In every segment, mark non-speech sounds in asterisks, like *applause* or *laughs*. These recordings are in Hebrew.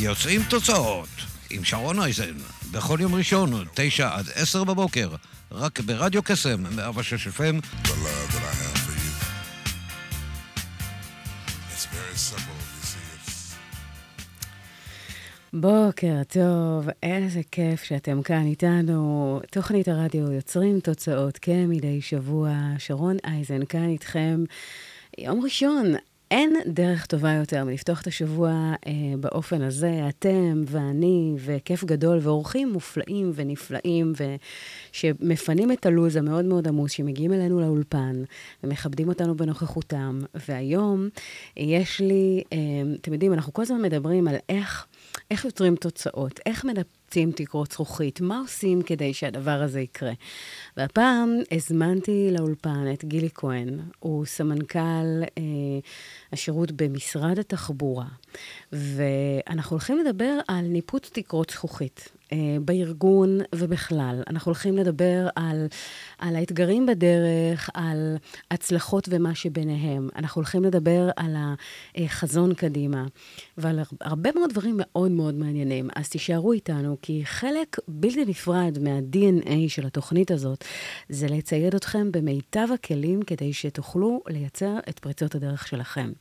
יוצאים תוצאות עם שרון אייזן, בכל יום ראשון, תשע עד עשר בבוקר, רק ברדיו קסם, 106 FM. בוקר טוב, איזה כיף שאתם כאן איתנו. תוכנית הרדיו יוצרים תוצאות כמדי שבוע. שרון אייזן כאן איתכם. יום ראשון, אין דרך טובה יותר מלפתוח את השבוע אה, באופן הזה. אתם ואני, וכיף גדול, ואורחים מופלאים ונפלאים, ושמפנים את הלו"ז המאוד מאוד עמוס, שמגיעים אלינו לאולפן, ומכבדים אותנו בנוכחותם. והיום יש לי, אה, אתם יודעים, אנחנו כל הזמן מדברים על איך... איך יוצרים תוצאות, איך מנפצים תקרות זכוכית, מה עושים כדי שהדבר הזה יקרה. והפעם הזמנתי לאולפן את גילי כהן, הוא סמנכ"ל אה, השירות במשרד התחבורה, ואנחנו הולכים לדבר על ניפוץ תקרות זכוכית. אה, בארגון ובכלל. אנחנו הולכים לדבר על, על האתגרים בדרך, על הצלחות ומה שביניהם. אנחנו הולכים לדבר על החזון קדימה, ועל הרבה מאוד דברים מאוד מאוד מעניינים. אז תישארו איתנו, כי חלק בלתי נפרד מה-DNA של התוכנית הזאת, זה לצייד אתכם במיטב הכלים כדי שתוכלו לייצר את פריצות הדרך שלכם.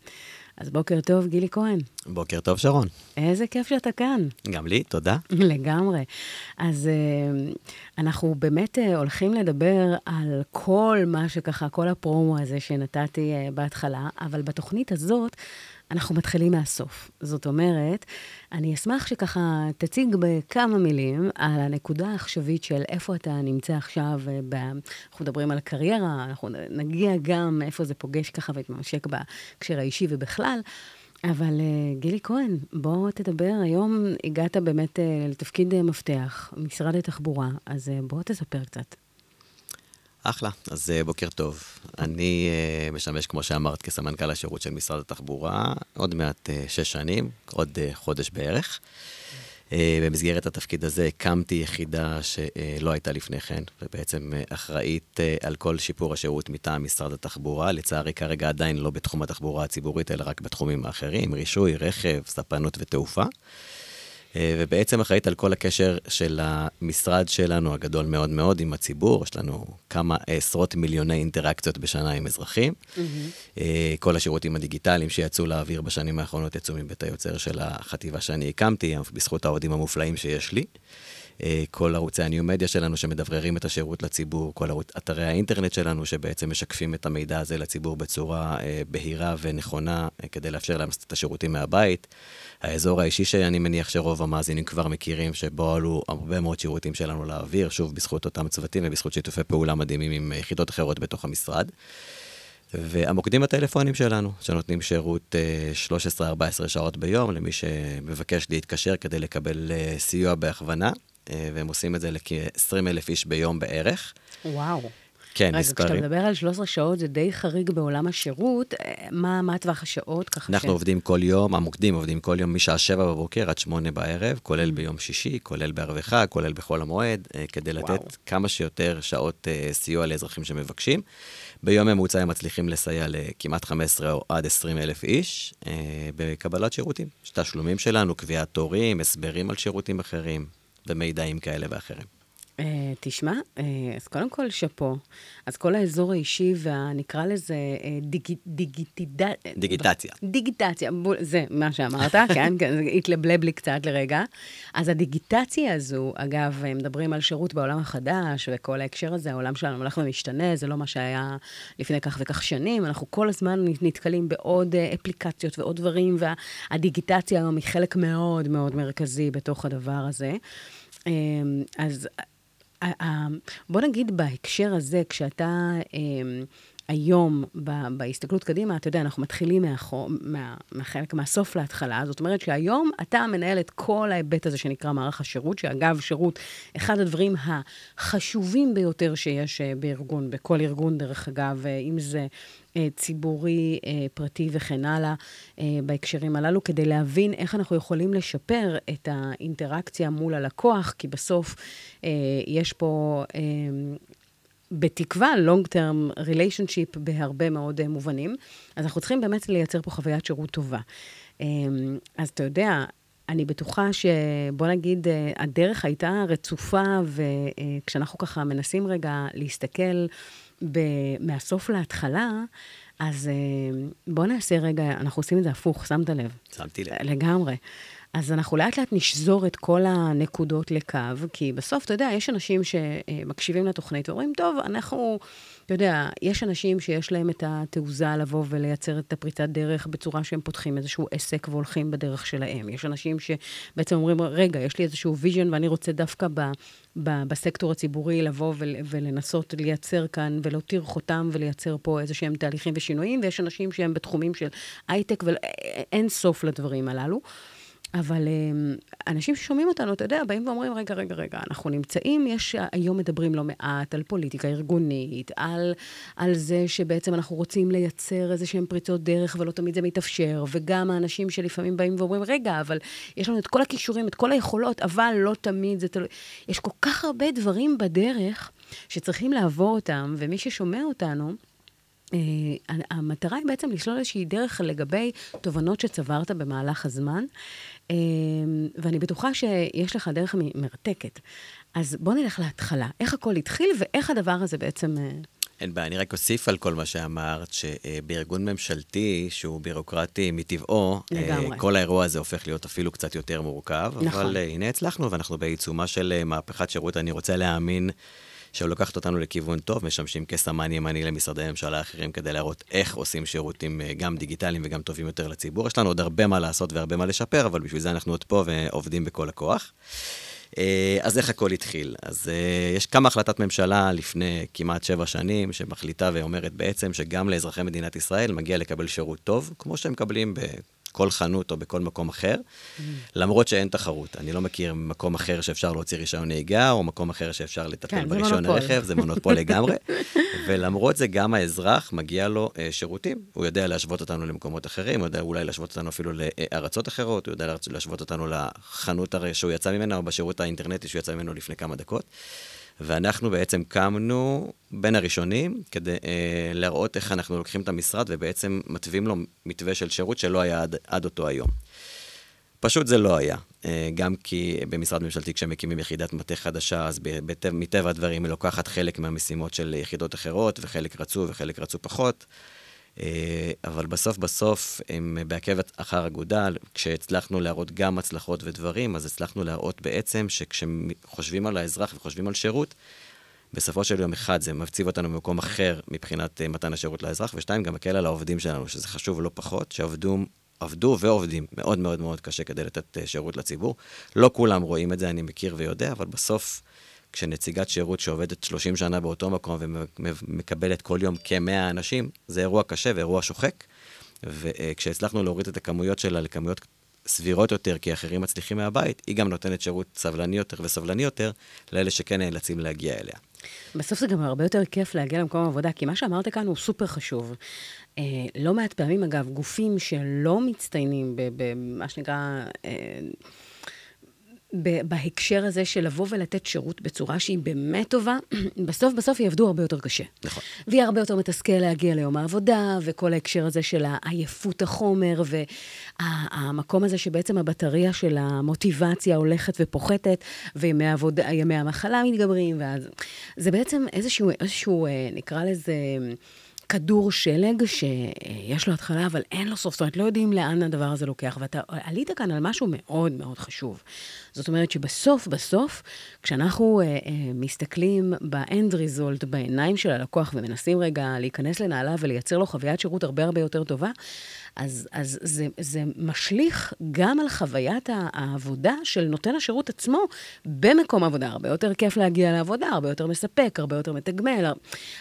אז בוקר טוב, גילי כהן. בוקר טוב, שרון. איזה כיף שאתה כאן. גם לי, תודה. *laughs* לגמרי. אז אה, אנחנו באמת אה, הולכים לדבר על כל מה שככה, כל הפרומו הזה שנתתי אה, בהתחלה, אבל בתוכנית הזאת אנחנו מתחילים מהסוף. זאת אומרת, אני אשמח שככה תציג בכמה מילים על הנקודה העכשווית של איפה אתה נמצא עכשיו, ב... אנחנו מדברים על קריירה, אנחנו נגיע גם איפה זה פוגש ככה והתממשק בהקשר האישי ובכלל. אבל uh, גילי כהן, בוא תדבר. היום הגעת באמת uh, לתפקיד מפתח, משרד התחבורה, אז בוא תספר קצת. אחלה, אז uh, בוקר טוב. אני uh, משמש, כמו שאמרת, כסמנכ"ל השירות של משרד התחבורה, עוד מעט uh, שש שנים, עוד חודש בערך. במסגרת התפקיד הזה הקמתי יחידה שלא הייתה לפני כן, ובעצם אחראית על כל שיפור השירות מטעם משרד התחבורה. לצערי, כרגע עדיין לא בתחום התחבורה הציבורית, אלא רק בתחומים האחרים, רישוי, רכב, ספנות ותעופה. אה, ובעצם אחראית על כל הקשר של המשרד שלנו, הגדול מאוד מאוד, עם הציבור. יש לנו כמה עשרות מיליוני אינטראקציות בשנה עם אזרחים. Mm-hmm. כל השירותים הדיגיטליים שיצאו לאוויר בשנים האחרונות יצאו מבית היוצר של החטיבה שאני הקמתי, בזכות העובדים המופלאים שיש לי. אה, כל ערוצי הניו-מדיה שלנו שמדבררים את השירות לציבור, כל אתרי האינטרנט שלנו שבעצם משקפים את המידע הזה לציבור בצורה אה, בהירה ונכונה אה, כדי לאפשר להם את השירותים מהבית. האזור האישי שאני מניח שרוב המאזינים כבר מכירים, שבו עלו הרבה מאוד שירותים שלנו לאוויר, שוב, בזכות אותם צוותים ובזכות שיתופי פעולה מדהימים עם יחידות אחרות בתוך המשרד. והמוקדים הטלפונים שלנו, שנותנים שירות 13-14 שעות ביום למי שמבקש להתקשר כדי לקבל סיוע בהכוונה. אה, והם עושים את זה לכ-20 אלף איש ביום בערך. וואו. כן, רגע, מספרים. כשאתה מדבר על 13 שעות, זה די חריג בעולם השירות. אה, מה, מה טווח השעות? ככה אנחנו ש... עובדים כל יום, המוקדים עובדים כל יום משעה 7 בבוקר עד 8 בערב, כולל ביום שישי, כולל בערבי חג, כולל בחול המועד, אה, כדי לתת וואו. כמה שיותר שעות סיוע לאזרחים שמבקשים. ביום ממוצע הם מצליחים לסייע לכמעט 15 או עד 20 אלף איש בקבלת שירותים. יש תשלומים שלנו, קביעת תורים, הסברים על שירותים אחרים ומידעים כאלה ואחרים. Uh, תשמע, uh, אז קודם כל, שאפו. אז כל האזור האישי והנקרא לזה uh, דיג, דיגיטיד... דיגיטציה. דיגיטציה, בול, זה מה שאמרת, *laughs* כן? כן, זה התלבלב לי קצת לרגע. אז הדיגיטציה הזו, אגב, מדברים על שירות בעולם החדש, וכל ההקשר הזה, העולם שלנו הולך ומשתנה, זה לא מה שהיה לפני כך וכך שנים, אנחנו כל הזמן נתקלים בעוד uh, אפליקציות ועוד דברים, והדיגיטציה היום היא חלק מאוד מאוד מרכזי בתוך הדבר הזה. אז בוא נגיד בהקשר הזה, כשאתה אה, היום, בהסתכלות קדימה, אתה יודע, אנחנו מתחילים מהחו, מה, מהחלק, מהסוף להתחלה. זאת אומרת שהיום אתה מנהל את כל ההיבט הזה שנקרא מערך השירות, שאגב, שירות, אחד הדברים החשובים ביותר שיש אה, בארגון, בכל ארגון, דרך אגב, אה, אם זה אה, ציבורי, פרטי וכן הלאה, בהקשרים הללו, כדי להבין איך אנחנו יכולים לשפר את האינטראקציה מול הלקוח, כי בסוף יש פה בתקווה, long term relationship בהרבה מאוד אה, מובנים. אז אנחנו צריכים באמת לייצר פה חוויית שירות טובה. אמ, אז אתה יודע, אני בטוחה שבוא נגיד, אה, הדרך הייתה רצופה, וכשאנחנו ככה מנסים רגע להסתכל ב... מהסוף להתחלה, אז אה, בוא נעשה רגע, אנחנו עושים את זה הפוך, שמת לב? שמתי לב. לגמרי. אז אנחנו לאט לאט נשזור את כל הנקודות לקו, כי בסוף, אתה יודע, יש אנשים שמקשיבים לתוכנית ואומרים, טוב, אנחנו, אתה יודע, יש אנשים שיש להם את התעוזה לבוא ולייצר את הפריצת דרך בצורה שהם פותחים איזשהו עסק והולכים בדרך שלהם. יש אנשים שבעצם אומרים, רגע, יש לי איזשהו vision ואני רוצה דווקא ב, ב, בסקטור הציבורי לבוא ול, ולנסות לייצר כאן ולהותיר חותם ולייצר פה איזה שהם תהליכים ושינויים, ויש אנשים שהם בתחומים של הייטק ואין סוף לדברים הללו. אבל אמ, אנשים ששומעים אותנו, אתה יודע, באים ואומרים, רגע, רגע, רגע, אנחנו נמצאים, יש, היום מדברים לא מעט על פוליטיקה ארגונית, על, על זה שבעצם אנחנו רוצים לייצר איזה שהן פריצות דרך, ולא תמיד זה מתאפשר, וגם האנשים שלפעמים באים ואומרים, רגע, אבל יש לנו את כל הכישורים, את כל היכולות, אבל לא תמיד זה תלוי. יש כל כך הרבה דברים בדרך שצריכים לעבור אותם, ומי ששומע אותנו, המטרה היא בעצם לשלול איזושהי דרך לגבי תובנות שצברת במהלך הזמן, uh, ואני בטוחה שיש לך דרך מרתקת. אז בוא נלך להתחלה. איך הכל התחיל ואיך הדבר הזה בעצם... Uh... אין בעיה, אני רק אוסיף על כל מה שאמרת, שבארגון ממשלתי, שהוא בירוקרטי מטבעו, לגמרי. כל האירוע הזה הופך להיות אפילו קצת יותר מורכב. נכון. אבל הנה הצלחנו, ואנחנו בעיצומה של מהפכת שירות. אני רוצה להאמין שלוקחת אותנו לכיוון טוב, משמשים כסמן ימני למשרדי ממשלה אחרים כדי להראות איך עושים שירותים אה, גם דיגיטליים וגם טובים יותר לציבור. יש לנו עוד הרבה מה לעשות והרבה מה לשפר, אבל בשביל זה אנחנו עוד פה ועובדים בכל הכוח. אה, אז איך הכל התחיל? אז אה, יש כמה החלטת ממשלה לפני כמעט שבע שנים, שמחליטה ואומרת בעצם שגם לאזרחי מדינת ישראל מגיע לקבל שירות טוב, כמו שהם מקבלים בכל חנות או בכל מקום אחר. למרות שאין תחרות. אני לא מכיר מקום אחר שאפשר להוציא רישיון נהיגה, או מקום אחר שאפשר לטפל כן, ברישיון הרכב, זה מונופול לגמרי. *laughs* ולמרות זה, גם האזרח מגיע לו uh, שירותים. הוא יודע להשוות אותנו למקומות אחרים, הוא יודע אולי להשוות אותנו אפילו לארצות אחרות, הוא יודע להשוות אותנו לחנות הרי שהוא יצא ממנה, או בשירות האינטרנטי שהוא יצא ממנו לפני כמה דקות. ואנחנו בעצם קמנו בין הראשונים כדי אה, להראות איך אנחנו לוקחים את המשרד ובעצם מתווים לו מתווה של שירות שלא היה עד, עד אותו היום. פשוט זה לא היה. אה, גם כי במשרד ממשלתי כשמקימים יחידת מטה חדשה, אז מטבע הדברים היא לוקחת חלק מהמשימות של יחידות אחרות, וחלק רצו וחלק רצו פחות. אה, אבל בסוף בסוף, הם בעקבת אחר אגודל, כשהצלחנו להראות גם הצלחות ודברים, אז הצלחנו להראות בעצם שכשחושבים על האזרח וחושבים על שירות, בסופו של יום, אחד, זה מציב אותנו במקום אחר מבחינת uh, מתן השירות לאזרח, ושתיים, גם מקל על העובדים שלנו, שזה חשוב לא פחות, שעבדו עבדו ועובדים מאוד מאוד מאוד קשה כדי לתת uh, שירות לציבור. לא כולם רואים את זה, אני מכיר ויודע, אבל בסוף כשנציגת שירות שעובדת 30 שנה באותו מקום ומקבלת כל יום כ-100 אנשים, זה אירוע קשה ואירוע שוחק. וכשהצלחנו להוריד את הכמויות שלה לכמויות סבירות יותר, כי אחרים מצליחים מהבית, היא גם נותנת שירות סבלני יותר וסבלני יותר לאלה שכן נאלצים להגיע אליה. בסוף זה גם הרבה יותר כיף להגיע למקום עבודה, כי מה שאמרת כאן הוא סופר חשוב. אה, לא מעט פעמים, אגב, גופים שלא מצטיינים במה שנקרא... אה, בהקשר הזה של לבוא ולתת שירות בצורה שהיא באמת טובה, *clears throat* בסוף בסוף יעבדו הרבה יותר קשה. נכון. ויהיה הרבה יותר מתסכל להגיע ליום העבודה, וכל ההקשר הזה של עייפות החומר, והמקום הזה שבעצם הבטריה של המוטיבציה הולכת ופוחתת, וימי העבודה, המחלה מתגברים, ואז... זה בעצם איזשהו, איזשהו, אה, נקרא לזה... כדור שלג שיש לו התחלה, אבל אין לו סוף. זאת אומרת, לא יודעים לאן הדבר הזה לוקח. ואתה עלית כאן על משהו מאוד מאוד חשוב. זאת אומרת שבסוף, בסוף, כשאנחנו אה, אה, מסתכלים ב-end result, בעיניים של הלקוח, ומנסים רגע להיכנס לנעליו ולייצר לו חוויית שירות הרבה הרבה יותר טובה, אז, אז זה, זה משליך גם על חוויית העבודה של נותן השירות עצמו במקום עבודה. הרבה יותר כיף להגיע לעבודה, הרבה יותר מספק, הרבה יותר מתגמל.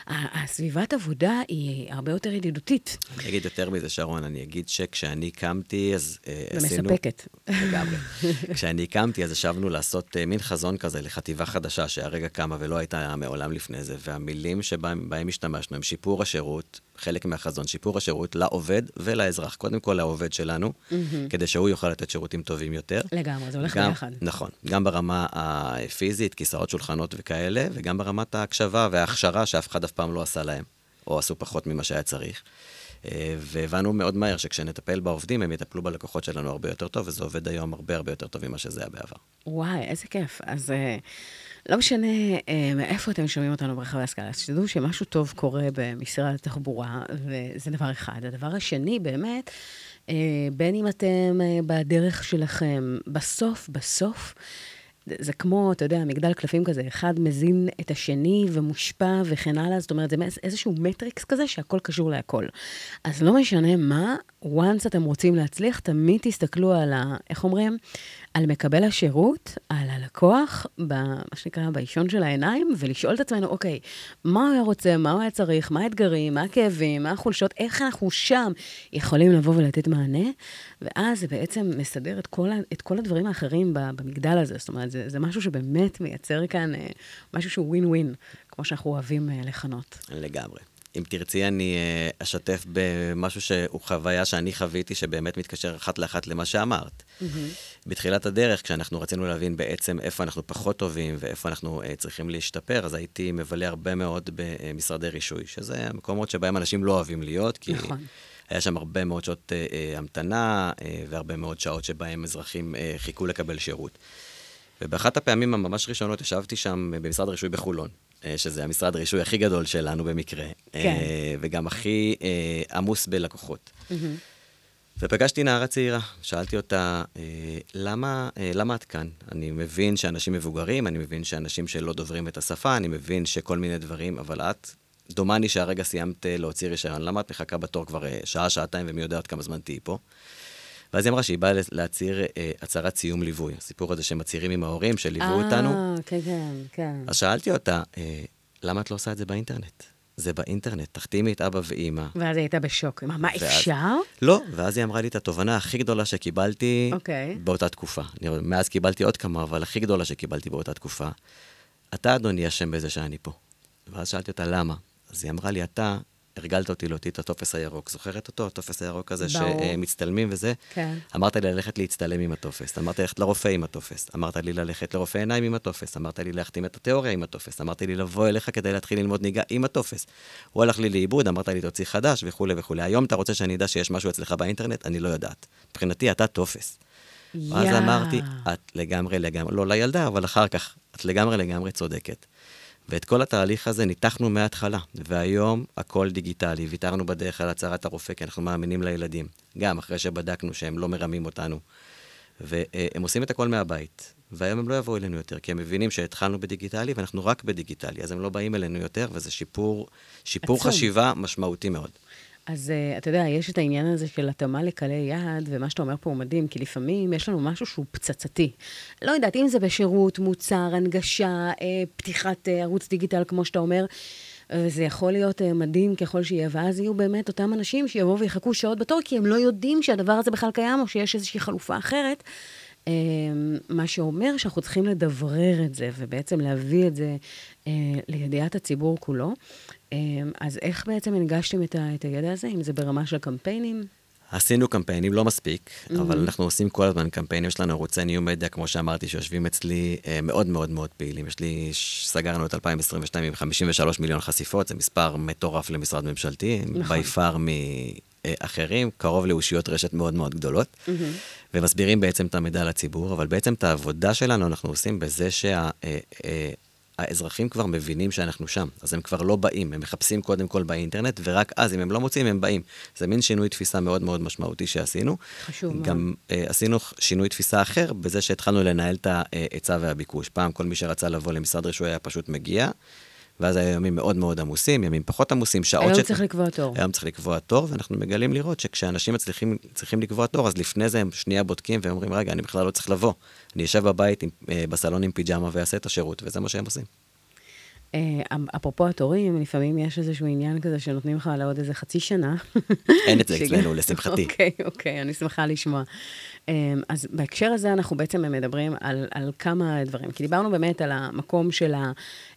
הסביבת עבודה היא הרבה יותר ידידותית אני אגיד יותר מזה, שרון, אני אגיד שכשאני קמתי, אז אה, עשינו... ומספקת. לגמרי. *laughs* כשאני הקמתי, אז ישבנו לעשות אה, מין חזון כזה לחטיבה חדשה, שהרגע קמה ולא הייתה מעולם לפני זה, והמילים שבהם בהם השתמשנו הם שיפור השירות, חלק מהחזון, שיפור השירות לעובד ולאזרח. קודם כל לעובד שלנו, כדי שהוא יוכל לתת שירותים טובים יותר. לגמרי, זה הולך גם- ביחד. נכון, גם ברמה הפיזית, כיסאות, שולחנות וכאלה, וגם ברמת ההקשבה וההכשרה שאף אחד אף פעם לא עשה להם, או עשו פחות ממה שהיה צריך. אה, והבנו מאוד מהר שכשנטפל בעובדים, הם יטפלו בלקוחות שלנו הרבה יותר טוב, וזה עובד היום הרבה הרבה יותר טוב ממה שזה היה בעבר. וואי, איזה כיף. אז אה, לא משנה אה, מאיפה אתם שומעים אותנו ברחבי הסקאלה, אז שתדעו שמשהו טוב קורה במשרד התחבורה, וזה דבר אחד. הדבר השני, באמת, אה, בין אם אתם אה, בדרך שלכם, בסוף, בסוף, זה כמו, אתה יודע, מגדל קלפים כזה, אחד מזין את השני ומושפע וכן הלאה, זאת אומרת, זה איזשהו מטריקס כזה שהכל קשור להכל. אז לא משנה מה, once אתם רוצים להצליח, תמיד תסתכלו על ה... איך אומרים? על מקבל השירות, על הלקוח, במה שנקרא, באישון של העיניים, ולשאול את עצמנו, אוקיי, מה הוא היה רוצה, מה הוא היה צריך, מה האתגרים, מה הכאבים, מה החולשות, איך אנחנו שם יכולים לבוא ולתת מענה, ואז זה בעצם מסדר את כל, את כל הדברים האחרים במגדל הזה. זאת אומרת, זה, זה משהו שבאמת מייצר כאן אה, משהו שהוא ווין ווין, כמו שאנחנו אוהבים אה, לכנות. לגמרי. אם תרצי, אני אה, אשתף במשהו שהוא חוויה שאני חוויתי, שבאמת מתקשר אחת לאחת למה שאמרת. בתחילת הדרך, כשאנחנו רצינו להבין בעצם איפה אנחנו פחות טובים ואיפה אנחנו אה, צריכים להשתפר, אז הייתי מבלה הרבה מאוד במשרדי רישוי, שזה המקומות שבהם אנשים לא אוהבים להיות, כי נכון. היה שם הרבה מאוד שעות אה, אה, המתנה אה, והרבה מאוד שעות שבהם אזרחים אה, חיכו לקבל שירות. ובאחת הפעמים הממש ראשונות ישבתי שם אה, במשרד רישוי בחולון, שזה המשרד הרישוי הכי גדול שלנו במקרה, כן. אה, וגם הכי אה, עמוס בלקוחות. ופגשתי נערה צעירה, שאלתי אותה, אה, למה, אה, למה את כאן? אני מבין שאנשים מבוגרים, אני מבין שאנשים שלא דוברים את השפה, אני מבין שכל מיני דברים, אבל את, דומני שהרגע סיימת אה, להוציא רישיון, למה את מחכה בתור כבר אה, שעה, שעתיים, ומי יודע עוד כמה זמן תהיי פה? ואז היא אמרה שהיא באה להצהיר אה, הצהרת סיום ליווי, הסיפור הזה שמצהירים עם ההורים שליוו אותנו. אה, כן, כן, כן. אז שאלתי אותה, אה, למה את לא עושה את זה באינטרנט? זה באינטרנט, תחתימי את אבא ואימא. ואז היא הייתה בשוק. מה, מה ואז- אפשר? לא, ואז היא אמרה לי את התובנה הכי גדולה שקיבלתי אוקיי. באותה תקופה. אני, מאז קיבלתי עוד כמה, אבל הכי גדולה שקיבלתי באותה תקופה. אתה, אדוני, אשם בזה שאני פה. ואז שאלתי אותה, למה? אז היא אמרה לי, אתה הרגלת אותי להוציא את הטופס הירוק. זוכרת אותו? הטופס הירוק הזה ברור. שמצטלמים וזה? כן. אמרת לי ללכת להצטלם עם הטופס, אמרת לי ללכת לרופא עם הטופס, אמרת לי ללכת לרופא עיניים עם הטופס, אמרת לי להחתים את התיאוריה עם הטופס, אמרת לי לבוא אליך כדי להתחיל ללמוד נהיגה עם הטופס. הוא הלך לי לאיבוד, אמרת לי תוציא חדש וכולי וכולי. היום אתה רוצה שאני אדע שיש משהו אצלך באינטרנט? אני לא יודעת. מבחינתי אתה טופס. ואז יא. אמרתי, את לגמרי לגמרי, לא לילדה, אבל אחר כך, את לגמרי לגמרי צודקת. ואת כל התהליך הזה ניתחנו מההתחלה, והיום הכל דיגיטלי, ויתרנו בדרך על הצהרת הרופא, כי אנחנו מאמינים לילדים, גם אחרי שבדקנו שהם לא מרמים אותנו. והם עושים את הכל מהבית, והיום הם לא יבואו אלינו יותר, כי הם מבינים שהתחלנו בדיגיטלי ואנחנו רק בדיגיטלי, אז הם לא באים אלינו יותר, וזה שיפור, שיפור עצום. חשיבה משמעותי מאוד. אז uh, אתה יודע, יש את העניין הזה של התאמה לקהלי יעד, ומה שאתה אומר פה הוא מדהים, כי לפעמים יש לנו משהו שהוא פצצתי. לא יודעת, אם זה בשירות, מוצר, הנגשה, uh, פתיחת uh, ערוץ דיגיטל, כמו שאתה אומר, אה, זה יכול להיות uh, מדהים ככל שיהיה, ואז יהיו באמת אותם אנשים שיבואו ויחכו שעות בתור, כי הם לא יודעים שהדבר הזה בכלל קיים, או שיש איזושהי חלופה אחרת. אה, מה שאומר שאנחנו צריכים לדברר את זה, ובעצם להביא את זה אה, לידיעת הציבור כולו. אה, אז איך בעצם הנגשתם את, ה, את הידע הזה? אם זה ברמה של קמפיינים? עשינו קמפיינים, לא מספיק, mm-hmm. אבל אנחנו עושים כל הזמן קמפיינים. יש לנו ערוצי ניו מדיה, כמו שאמרתי, שיושבים אצלי אה, מאוד מאוד מאוד פעילים. יש לי, סגרנו את 2022 עם 53 מיליון חשיפות, זה מספר מטורף למשרד ממשלתי, נכון. בי פאר מאחרים, קרוב לאושיות רשת מאוד מאוד גדולות, mm-hmm. ומסבירים בעצם את המידע לציבור, אבל בעצם את העבודה שלנו אנחנו עושים בזה שה... אה, אה, האזרחים כבר מבינים שאנחנו שם, אז הם כבר לא באים, הם מחפשים קודם כל באינטרנט, ורק אז, אם הם לא מוצאים, הם באים. זה מין שינוי תפיסה מאוד מאוד משמעותי שעשינו. חשוב מאוד. גם אה, עשינו שינוי תפיסה אחר בזה שהתחלנו לנהל את ההיצע והביקוש. פעם כל מי שרצה לבוא למשרד רישוי היה פשוט מגיע, ואז היו ימים מאוד מאוד עמוסים, ימים פחות עמוסים, שעות היום צריך לקבוע תור. היום צריך לקבוע תור, ואנחנו מגלים לראות שכשאנשים מצליחים, צריכים לקבוע תור, אז לפני זה הם שנייה בודקים והם אומרים, רגע, אני בכלל לא צריך לבוא. אני אשב בבית עם, אה, בסלון עם פיג'מה ואעשה את השירות, וזה מה שהם עושים. אה, אפרופו התורים, לפעמים יש איזשהו עניין כזה שנותנים לך לעוד איזה חצי שנה. אין את זה *laughs* אצלנו, לשמחתי. *laughs* אוקיי, אוקיי, אני שמחה לשמוע. אמ, אז בהקשר הזה אנחנו בעצם מדברים על, על כמה דברים. כי דיברנו באמת על המקום של.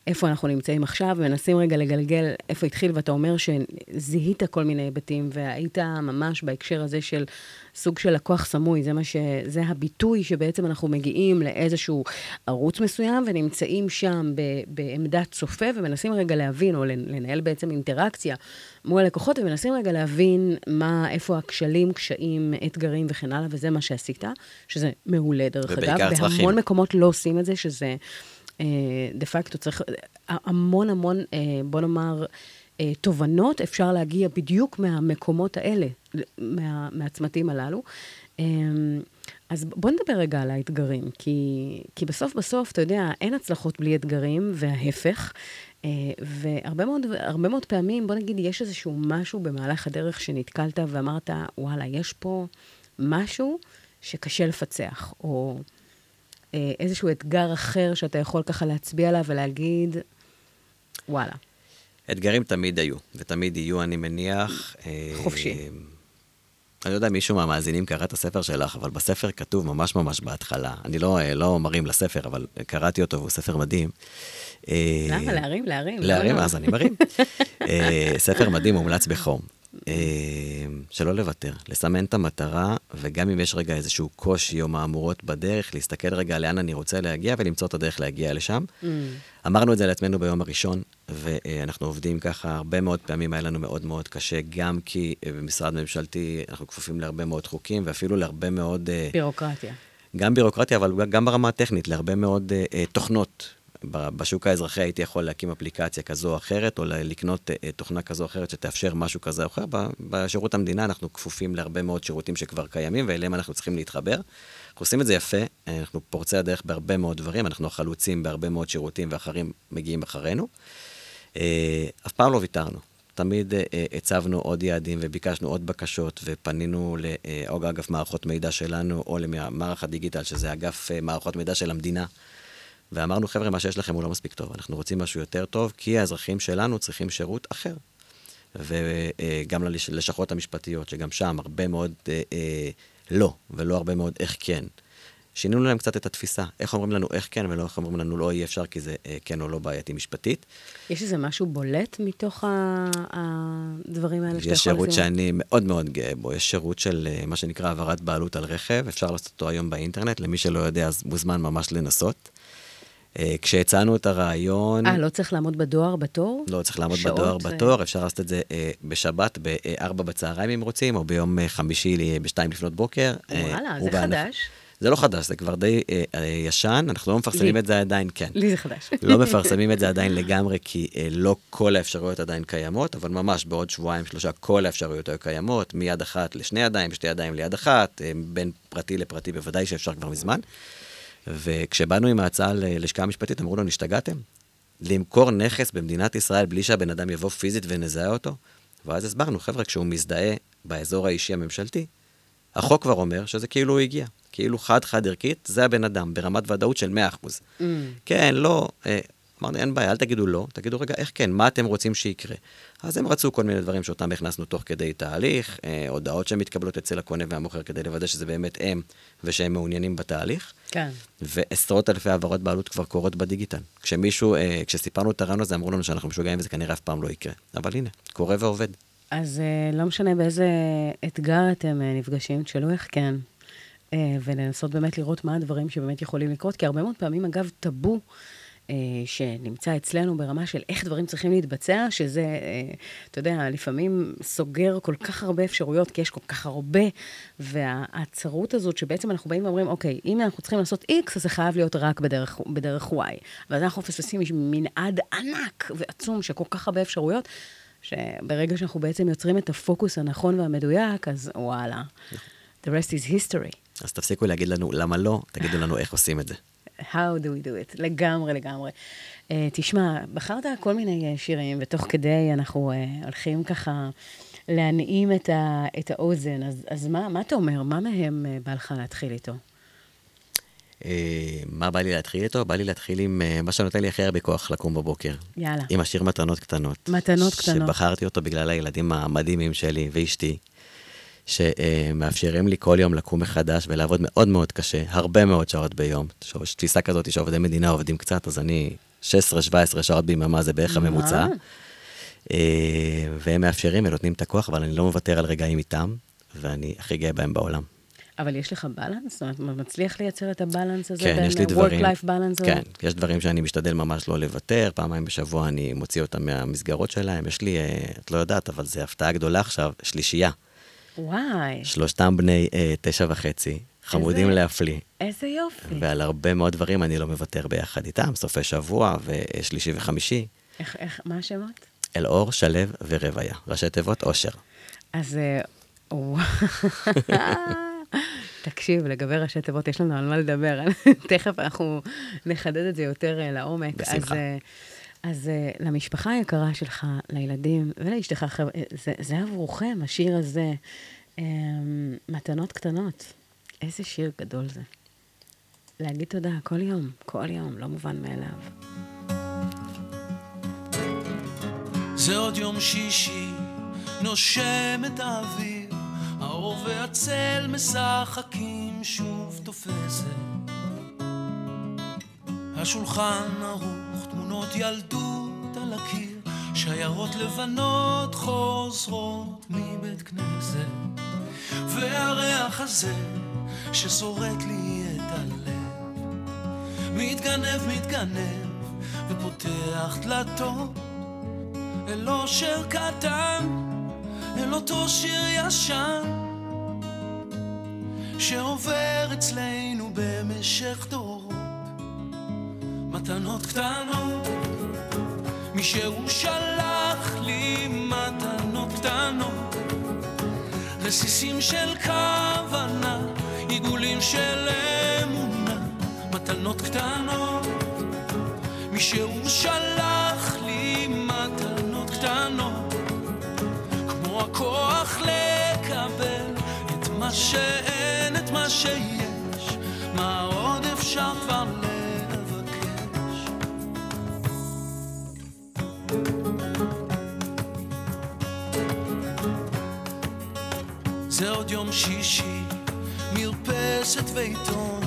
איפה אנחנו נמצאים עכשיו, ומנסים רגע לגלגל איפה התחיל, ואתה אומר שזיהית כל מיני היבטים, והיית ממש בהקשר הזה של סוג של לקוח סמוי, זה מה ש... זה הביטוי שבעצם אנחנו מגיעים לאיזשהו ערוץ מסוים, ונמצאים שם ב, בעמדת צופה, ומנסים רגע להבין, או לנ- לנהל בעצם אינטראקציה מול הלקוחות, ומנסים רגע להבין מה, איפה הכשלים, קשיים, אתגרים וכן הלאה, וזה מה שעשית, שזה מעולה דרך אגב. ובעיקר צרכים. בהמון מקומות לא עושים את זה, שזה דה פקטו צריך, המון המון, אה, בוא נאמר, אה, תובנות אפשר להגיע בדיוק מהמקומות האלה, מה, מהצמתים הללו. אה, אז בוא נדבר רגע על האתגרים, כי, כי בסוף בסוף, אתה יודע, אין הצלחות בלי אתגרים, וההפך. אה, והרבה מאוד, מאוד פעמים, בוא נגיד, יש איזשהו משהו במהלך הדרך שנתקלת ואמרת, וואלה, יש פה משהו שקשה לפצח, או אה, איזשהו אתגר אחר שאתה יכול ככה להצביע עליו ולהגיד, וואלה. אתגרים תמיד היו, ותמיד יהיו, אני מניח. אה, חופשי. אני לא יודע אם מישהו מהמאזינים קרא את הספר שלך, אבל בספר כתוב ממש ממש בהתחלה. אני לא, אה, לא מרים לספר, אבל קראתי אותו, והוא ספר מדהים. אה, למה? להרים, להרים. להרים, לא? אז אני מרים. אה, ספר מדהים, מומלץ בחום. אה, שלא לוותר, לסמן את המטרה, וגם אם יש רגע איזשהו קושי או מהמורות בדרך, להסתכל רגע לאן אני רוצה להגיע ולמצוא את הדרך להגיע לשם. Mm. אמרנו את זה לעצמנו ביום הראשון, ואנחנו עובדים ככה, הרבה מאוד פעמים היה לנו מאוד מאוד קשה, גם כי אה, במשרד ממשלתי אנחנו כפופים להרבה מאוד חוקים, ואפילו להרבה מאוד... אה, בירוקרטיה. גם בירוקרטיה, אבל גם ברמה הטכנית, להרבה מאוד uh, תוכנות. בשוק האזרחי הייתי יכול להקים אפליקציה כזו או אחרת, או לקנות uh, תוכנה כזו או אחרת שתאפשר משהו כזה או אחר. בשירות המדינה אנחנו כפופים להרבה מאוד שירותים שכבר קיימים, ואליהם אנחנו צריכים להתחבר. אנחנו עושים את זה יפה, אה, אנחנו פורצי הדרך בהרבה מאוד דברים, אנחנו החלוצים בהרבה מאוד שירותים, ואחרים מגיעים אחרינו. אה, אף פעם לא ויתרנו. תמיד אה, אה, הצבנו עוד יעדים וביקשנו עוד בקשות, ופנינו לאוג אגף מערכות מידע שלנו, או למערך הדיגיטל, שזה אגף אה, מערכות מידע של המדינה. ואמרנו, חבר'ה, מה שיש לכם הוא לא מספיק טוב, אנחנו רוצים משהו יותר טוב, כי האזרחים שלנו צריכים שירות אחר. וגם ללשכות המשפטיות, שגם שם הרבה מאוד אה, אה, לא, ולא הרבה מאוד איך כן. שינינו להם קצת את התפיסה, איך אומרים לנו איך כן, ולא איך אומרים לנו לא אי אפשר, כי זה אה, כן או לא בעייתי משפטית. יש איזה משהו בולט מתוך הדברים האלה שאתה יכול יש שירות? שאני מאוד מאוד גאה בו, יש שירות של אה, מה שנקרא העברת בעלות על רכב, אפשר לעשות אותו היום באינטרנט, למי שלא יודע אז מוזמן ממש לנסות. אה, כשהצענו את הרעיון... אה, לא צריך לעמוד בדואר בתור? לא, צריך לעמוד שעות בדואר בתור, אפשר לעשות את זה אה, בשבת ב-4 בצהריים אם רוצים, או ביום אה, חמישי ב-2 לפנות בוקר. וואלה, זה ובהנח- חדש. זה לא חדש, זה כבר די אה, אה, ישן, אנחנו לא מפרסמים לי. את זה עדיין, כן. לי זה חדש. לא *laughs* מפרסמים את זה עדיין לגמרי, כי אה, לא כל האפשרויות עדיין קיימות, אבל ממש בעוד שבועיים, שלושה, כל האפשרויות היו קיימות, מיד אחת לשני ידיים, שתי ידיים ליד אחת, אה, בין פרטי לפרטי, בוודאי שאפשר כבר מזמן. וכשבאנו עם ההצעה ללשכה המשפטית, אמרו לנו, השתגעתם? למכור נכס במדינת ישראל בלי שהבן אדם יבוא פיזית ונזהה אותו? ואז הסברנו, חבר'ה, כשהוא מזדהה באזור האישי הממשלתי, החוק כבר אומר שזה כאילו הוא הגיע. כאילו חד-חד ערכית, זה הבן אדם, ברמת ודאות של 100%. Mm. כן, לא, אה, אמרנו, אין בעיה, אל תגידו לא, תגידו רגע, איך כן, מה אתם רוצים שיקרה? אז הם רצו כל מיני דברים שאותם הכנסנו תוך כדי תהליך, אה, הודעות שמתקבלות אצל הקונה והמוכר כדי לוודא שזה באמת הם, ושהם מעוניינים בתהליך. כן. ועשרות אלפי העברות בעלות כבר קורות בדיגיטל. כשמישהו, אה, כשסיפרנו את הרעיון הזה, אמרו לנו שאנחנו משוגעים וזה כנראה אף פעם לא יקרה. אבל הנה, קורה ועובד. אז אה, לא משנה באיזה אתגר אתם אה, נפגשים, תשאלו איך כן, אה, ולנסות באמת לראות מה הדברים שבאמת יכולים לקרות, כי הרבה מאוד פעמים, אגב, טאבו. אה, שנמצא אצלנו ברמה של איך דברים צריכים להתבצע, שזה, אה, אתה יודע, לפעמים סוגר כל כך הרבה אפשרויות, כי יש כל כך הרבה, והצרות הזאת שבעצם אנחנו באים ואומרים, אוקיי, אם אנחנו צריכים לעשות X, אז זה חייב להיות רק בדרך, בדרך Y. ואז אנחנו מפספסים מנעד ענק ועצום של כל כך הרבה אפשרויות, שברגע שאנחנו בעצם יוצרים את הפוקוס הנכון והמדויק, אז וואלה, the rest is history. אז תפסיקו להגיד לנו למה לא, תגידו לנו איך עושים את זה. How do we do it? לגמרי, לגמרי. Uh, תשמע, בחרת כל מיני uh, שירים, ותוך כדי אנחנו uh, הולכים ככה להנעים את, ה, את האוזן, אז, אז מה, מה אתה אומר? מה מהם uh, בא לך להתחיל איתו? אה, מה בא לי להתחיל איתו? בא לי להתחיל עם אה, מה שנותן לי הכי הרבה כוח לקום בבוקר. יאללה. עם השיר מתנות קטנות. מתנות קטנות. שבחרתי אותו בגלל הילדים המדהימים שלי ואשתי, שמאפשרים לי כל יום לקום מחדש ולעבוד מאוד מאוד קשה, הרבה מאוד שעות ביום. יש תפיסה כזאת שעובדי מדינה עובדים קצת, אז אני 16-17 שעות ביממה זה בערך הממוצע. אה, והם מאפשרים ונותנים את הכוח, אבל אני לא מוותר על רגעים איתם, ואני הכי גאה בהם בעולם. אבל יש לך בלנס? זאת אומרת, מצליח לייצר את הבלנס הזה כן, יש לי דברים... work-life balance? כן, יש דברים שאני משתדל ממש לא לוותר, פעמיים בשבוע אני מוציא אותם מהמסגרות שלהם. יש לי, אה, את לא יודעת, אבל זו הפתעה גדולה עכשיו, שלישייה. וואי, שלושתם בני אה, תשע וחצי, חמודים איזה- להפליא. איזה יופי. ועל הרבה מאוד דברים אני לא מוותר ביחד איתם, סופי שבוע ושלישי וחמישי. איך, איך, מה השמות? אלאור, שלו ורביה. ראשי תיבות אושר. אז... אה, וואו. *laughs* תקשיב, לגבי ראשי תיבות, יש לנו על מה לדבר. *laughs* תכף אנחנו נחדד את זה יותר אה, לעומק. בשמחה. אז, אה, אז אה, למשפחה היקרה שלך, לילדים ולאשתך, אה, זה, זה עבורכם, השיר הזה, אה, מתנות קטנות. איזה שיר גדול זה. להגיד תודה כל יום, כל יום, לא מובן מאליו. זה עוד יום שישי, נושם את האוויר, האור והצל משחקים שוב תופסת. השולחן ערוך, תמונות ילדות על הקיר, שיירות לבנות חוזרות מבית כנסת. והריח הזה ששורט לי את הלב, מתגנב, מתגנב, ופותח דלתות. אל אושר קטן, אל אותו שיר ישן, שעובר אצלנו במשך דורות. מתנות קטנות, מישהו שלח לי מתנות קטנות, רסיסים של כוונה, עיגולים של אמונה, מתנות קטנות. מישהו שלח לי מתנות קטנות, כמו הכוח לקבל את מה שאין, את מה שיש, מה עוד אפשר כבר זה עוד יום שישי, מרפסת ועיתון,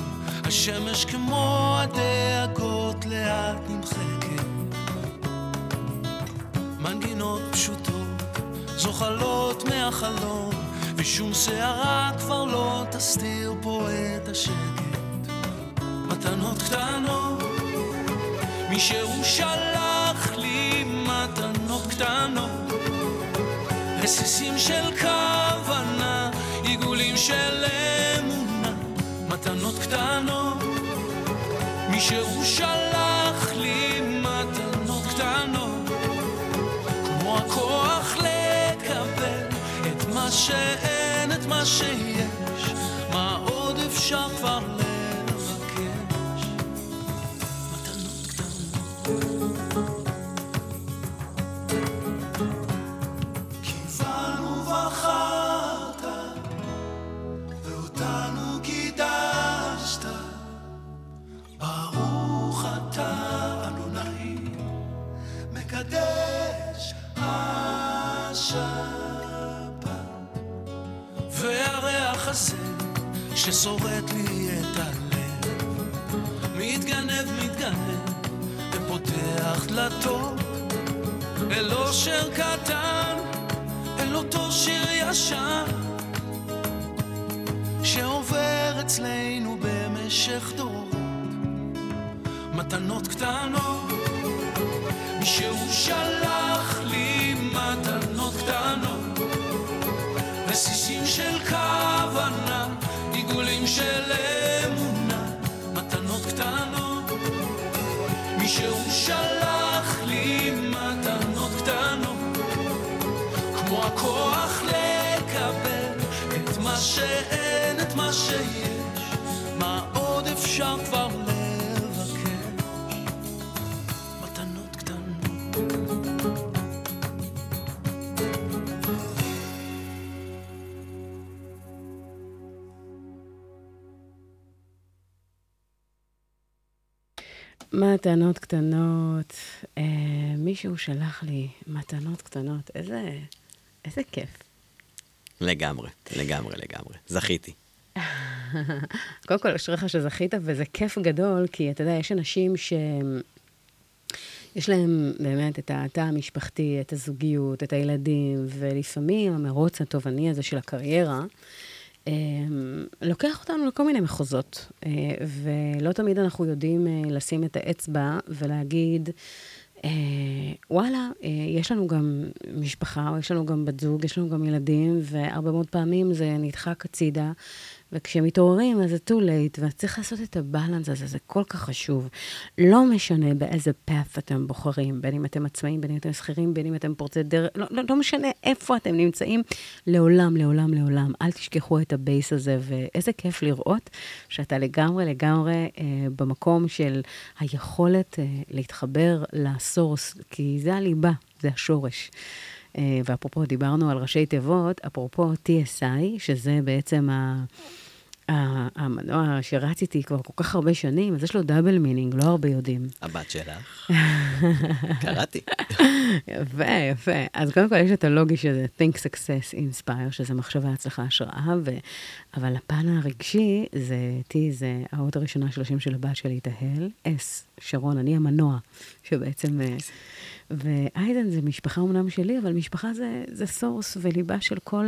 השמש כמו הדאגות לאט נמחקת. מנגינות פשוטות, זוחלות מהחלום, ושום שערה כבר לא תסתיר פה את השקט. מתנות קטנות, מישהו שלח לי מתנות קטנות. רסיסים של עיגולים של אמונה, מתנות קטנות. מישהו שלח לי מתנות קטנות, כמו הכוח לקבל את מה שאין, את מה שיש, מה עוד אפשר כבר לבקש? ששורט לי את הלב, מתגנב, מתגנב, ופותח דלתות. אל אושר קטן, אל אותו שיר ישן, שעובר אצלנו במשך דורות. מתנות קטנות, מישהו שלח אפשר כבר לבקש? מתנות קטנות. מתנות קטנות. אה, מישהו שלח לי מתנות קטנות. איזה, איזה כיף. לגמרי, לגמרי, לגמרי. זכיתי. *laughs* קודם כל, אשריך שזכית, וזה כיף גדול, כי אתה יודע, יש אנשים ש... יש להם באמת את התא המשפחתי, את הזוגיות, את הילדים, ולפעמים המרוץ התובעני הזה של הקריירה, אה, לוקח אותנו לכל מיני מחוזות, אה, ולא תמיד אנחנו יודעים אה, לשים את האצבע ולהגיד, וואלה, יש לנו גם משפחה, או יש לנו גם בת זוג, יש לנו גם ילדים, והרבה מאוד פעמים זה נדחק הצידה, וכשהם מתעוררים, אז זה too late, וצריך לעשות את הבלנס הזה, זה כל כך חשוב. לא משנה באיזה path אתם בוחרים, בין אם אתם עצמאים, בין אם אתם שכירים, בין אם אתם פורצי דרך, לא, לא, לא משנה איפה אתם נמצאים, לעולם, לעולם, לעולם. אל תשכחו את הבייס הזה, ואיזה כיף לראות שאתה לגמרי, לגמרי אה, במקום של היכולת אה, להתחבר ל source, כי זה הליבה, זה השורש. אה, ואפרופו, דיברנו על ראשי תיבות, אפרופו TSI, שזה בעצם ה... המנוע שרציתי כבר כל כך הרבה שנים, אז יש לו double meaning, לא הרבה יודעים. הבת שלך. *laughs* קראתי. יפה, יפה. אז קודם כל יש את הלוגי שזה Think Success Inspire, שזה מחשבה, הצלחה, השראה, ו... אבל הפן הרגשי, זה T, זה האות הראשונה של השם של הבת שלי, תהל, S, שרון, אני המנוע, שבעצם... ואיידן זה משפחה אומנם שלי, אבל משפחה זה, זה source וליבה של כל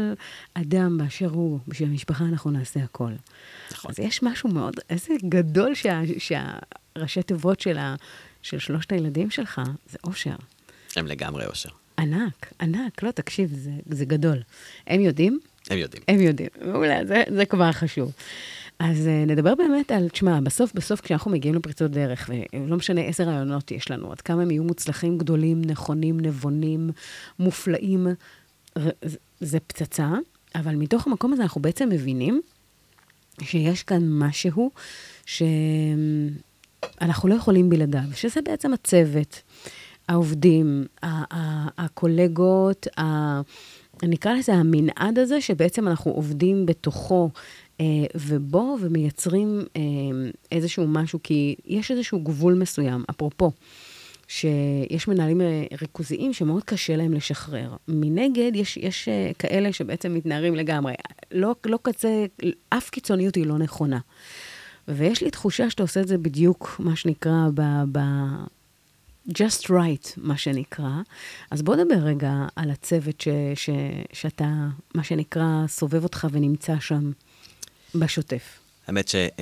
אדם באשר הוא. בשביל המשפחה אנחנו נעשה הכל. נכון. אז יש משהו מאוד, איזה גדול שה, שהראשי תיבות של, ה, של שלושת הילדים שלך, זה אושר. הם לגמרי אושר. ענק, ענק. לא, תקשיב, זה, זה גדול. הם יודעים? הם יודעים. הם יודעים. מעולה, זה, זה כבר חשוב. אז uh, נדבר באמת על, תשמע, בסוף, בסוף כשאנחנו מגיעים לפריצות דרך, ולא משנה איזה רעיונות יש לנו, עד כמה הם יהיו מוצלחים, גדולים, נכונים, נבונים, מופלאים, זה פצצה, אבל מתוך המקום הזה אנחנו בעצם מבינים שיש כאן משהו שאנחנו לא יכולים בלעדיו, שזה בעצם הצוות, העובדים, הקולגות, נקרא לזה המנעד הזה, שבעצם אנחנו עובדים בתוכו אה, ובו ומייצרים אה, איזשהו משהו, כי יש איזשהו גבול מסוים, אפרופו. שיש מנהלים אה, ריכוזיים שמאוד קשה להם לשחרר. מנגד, יש, יש כאלה שבעצם מתנערים לגמרי. לא, לא קצה, אף קיצוניות היא לא נכונה. ויש לי תחושה שאתה עושה את זה בדיוק, מה שנקרא, ב... ב just right, מה שנקרא. אז בוא נדבר רגע על הצוות ש, ש, שאתה, מה שנקרא, סובב אותך ונמצא שם. בשוטף. האמת שאת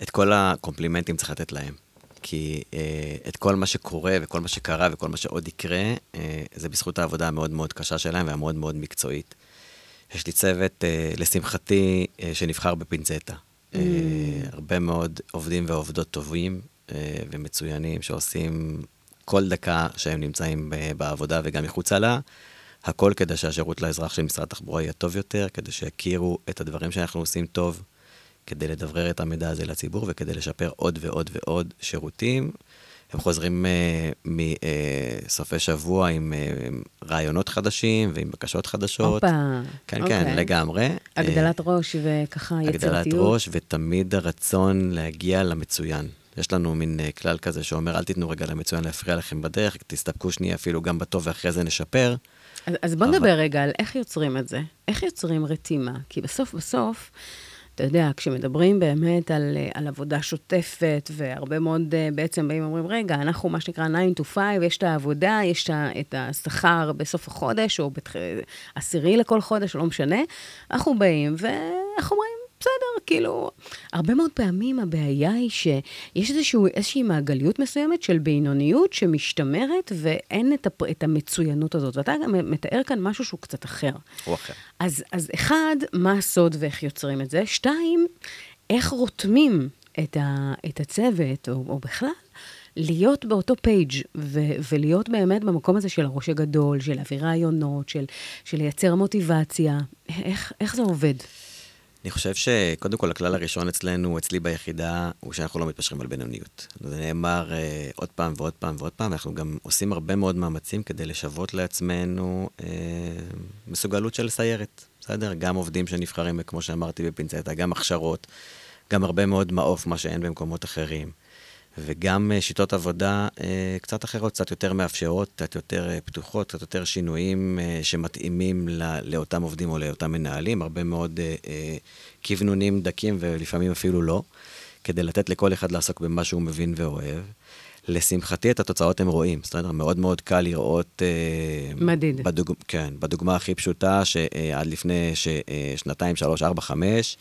אה, כל הקומפלימנטים צריך לתת להם. כי אה, את כל מה שקורה וכל מה שקרה וכל מה שעוד יקרה, אה, זה בזכות העבודה המאוד מאוד קשה שלהם והמאוד מאוד מקצועית. יש לי צוות, אה, לשמחתי, אה, שנבחר בפינצטה. Mm. אה, הרבה מאוד עובדים ועובדות טובים אה, ומצוינים שעושים כל דקה שהם נמצאים בעבודה וגם מחוצה לה, הכל כדי שהשירות לאזרח של משרד התחבורה יהיה טוב יותר, כדי שיכירו את הדברים שאנחנו עושים טוב, כדי לדברר את המידע הזה לציבור וכדי לשפר עוד ועוד ועוד שירותים. הם חוזרים uh, מסופי uh, שבוע עם uh, רעיונות חדשים ועם בקשות חדשות. הופה. כן, okay. כן, אוקיי. לגמרי. הגדלת uh, ראש וככה יצירתיות. הגדלת ראש ותמיד הרצון להגיע למצוין. יש לנו מין uh, כלל כזה שאומר, אל תיתנו רגע למצוין להפריע לכם בדרך, תסתפקו שנייה אפילו גם בטוב ואחרי זה נשפר. אז, אז בוא נדבר רגע על איך יוצרים את זה. איך יוצרים רתימה? כי בסוף בסוף, אתה יודע, כשמדברים באמת על, על עבודה שוטפת, והרבה מאוד uh, בעצם באים ואומרים, רגע, אנחנו מה שנקרא 9 to 5, יש את העבודה, יש את השכר בסוף החודש, או בתח... עשירי לכל חודש, לא משנה, אנחנו באים, ואנחנו אומרים, בסדר, כאילו, הרבה מאוד פעמים הבעיה היא שיש איזשהו, איזושהי מעגליות מסוימת של בינוניות שמשתמרת ואין את, הפ, את המצוינות הזאת. ואתה גם מתאר כאן משהו שהוא קצת אחר. הוא אחר. אז, אז אחד, מה הסוד ואיך יוצרים את זה? שתיים, איך רותמים את, ה, את הצוות, או, או בכלל, להיות באותו פייג' ו- ולהיות באמת במקום הזה של הראש הגדול, של להביא רעיונות, של, של לייצר מוטיבציה. איך, איך זה עובד? אני חושב שקודם כל הכלל הראשון אצלנו, אצלי ביחידה, הוא שאנחנו לא מתפשרים על בינוניות. זה נאמר uh, עוד פעם ועוד פעם ועוד פעם, אנחנו גם עושים הרבה מאוד מאמצים כדי לשוות לעצמנו uh, מסוגלות של סיירת, בסדר? גם עובדים שנבחרים, כמו שאמרתי בפינצטה, גם הכשרות, גם הרבה מאוד מעוף, מה שאין במקומות אחרים. וגם אה, שיטות עבודה אה, קצת אחרות, קצת יותר מאפשרות, קצת יותר אה, פתוחות, קצת יותר שינויים שמתאימים לאותם עובדים או לאותם מנהלים, הרבה מאוד כוונונים דקים ולפעמים אפילו לא, כדי לתת לכל אחד לעסוק במה שהוא מבין ואוהב. לשמחתי, את התוצאות הם רואים, בסדר? מאוד מאוד קל לראות... מדיד. בדוג... כן, בדוגמה הכי פשוטה, שעד לפני ש... שנתיים, שלוש, ארבע, חמש,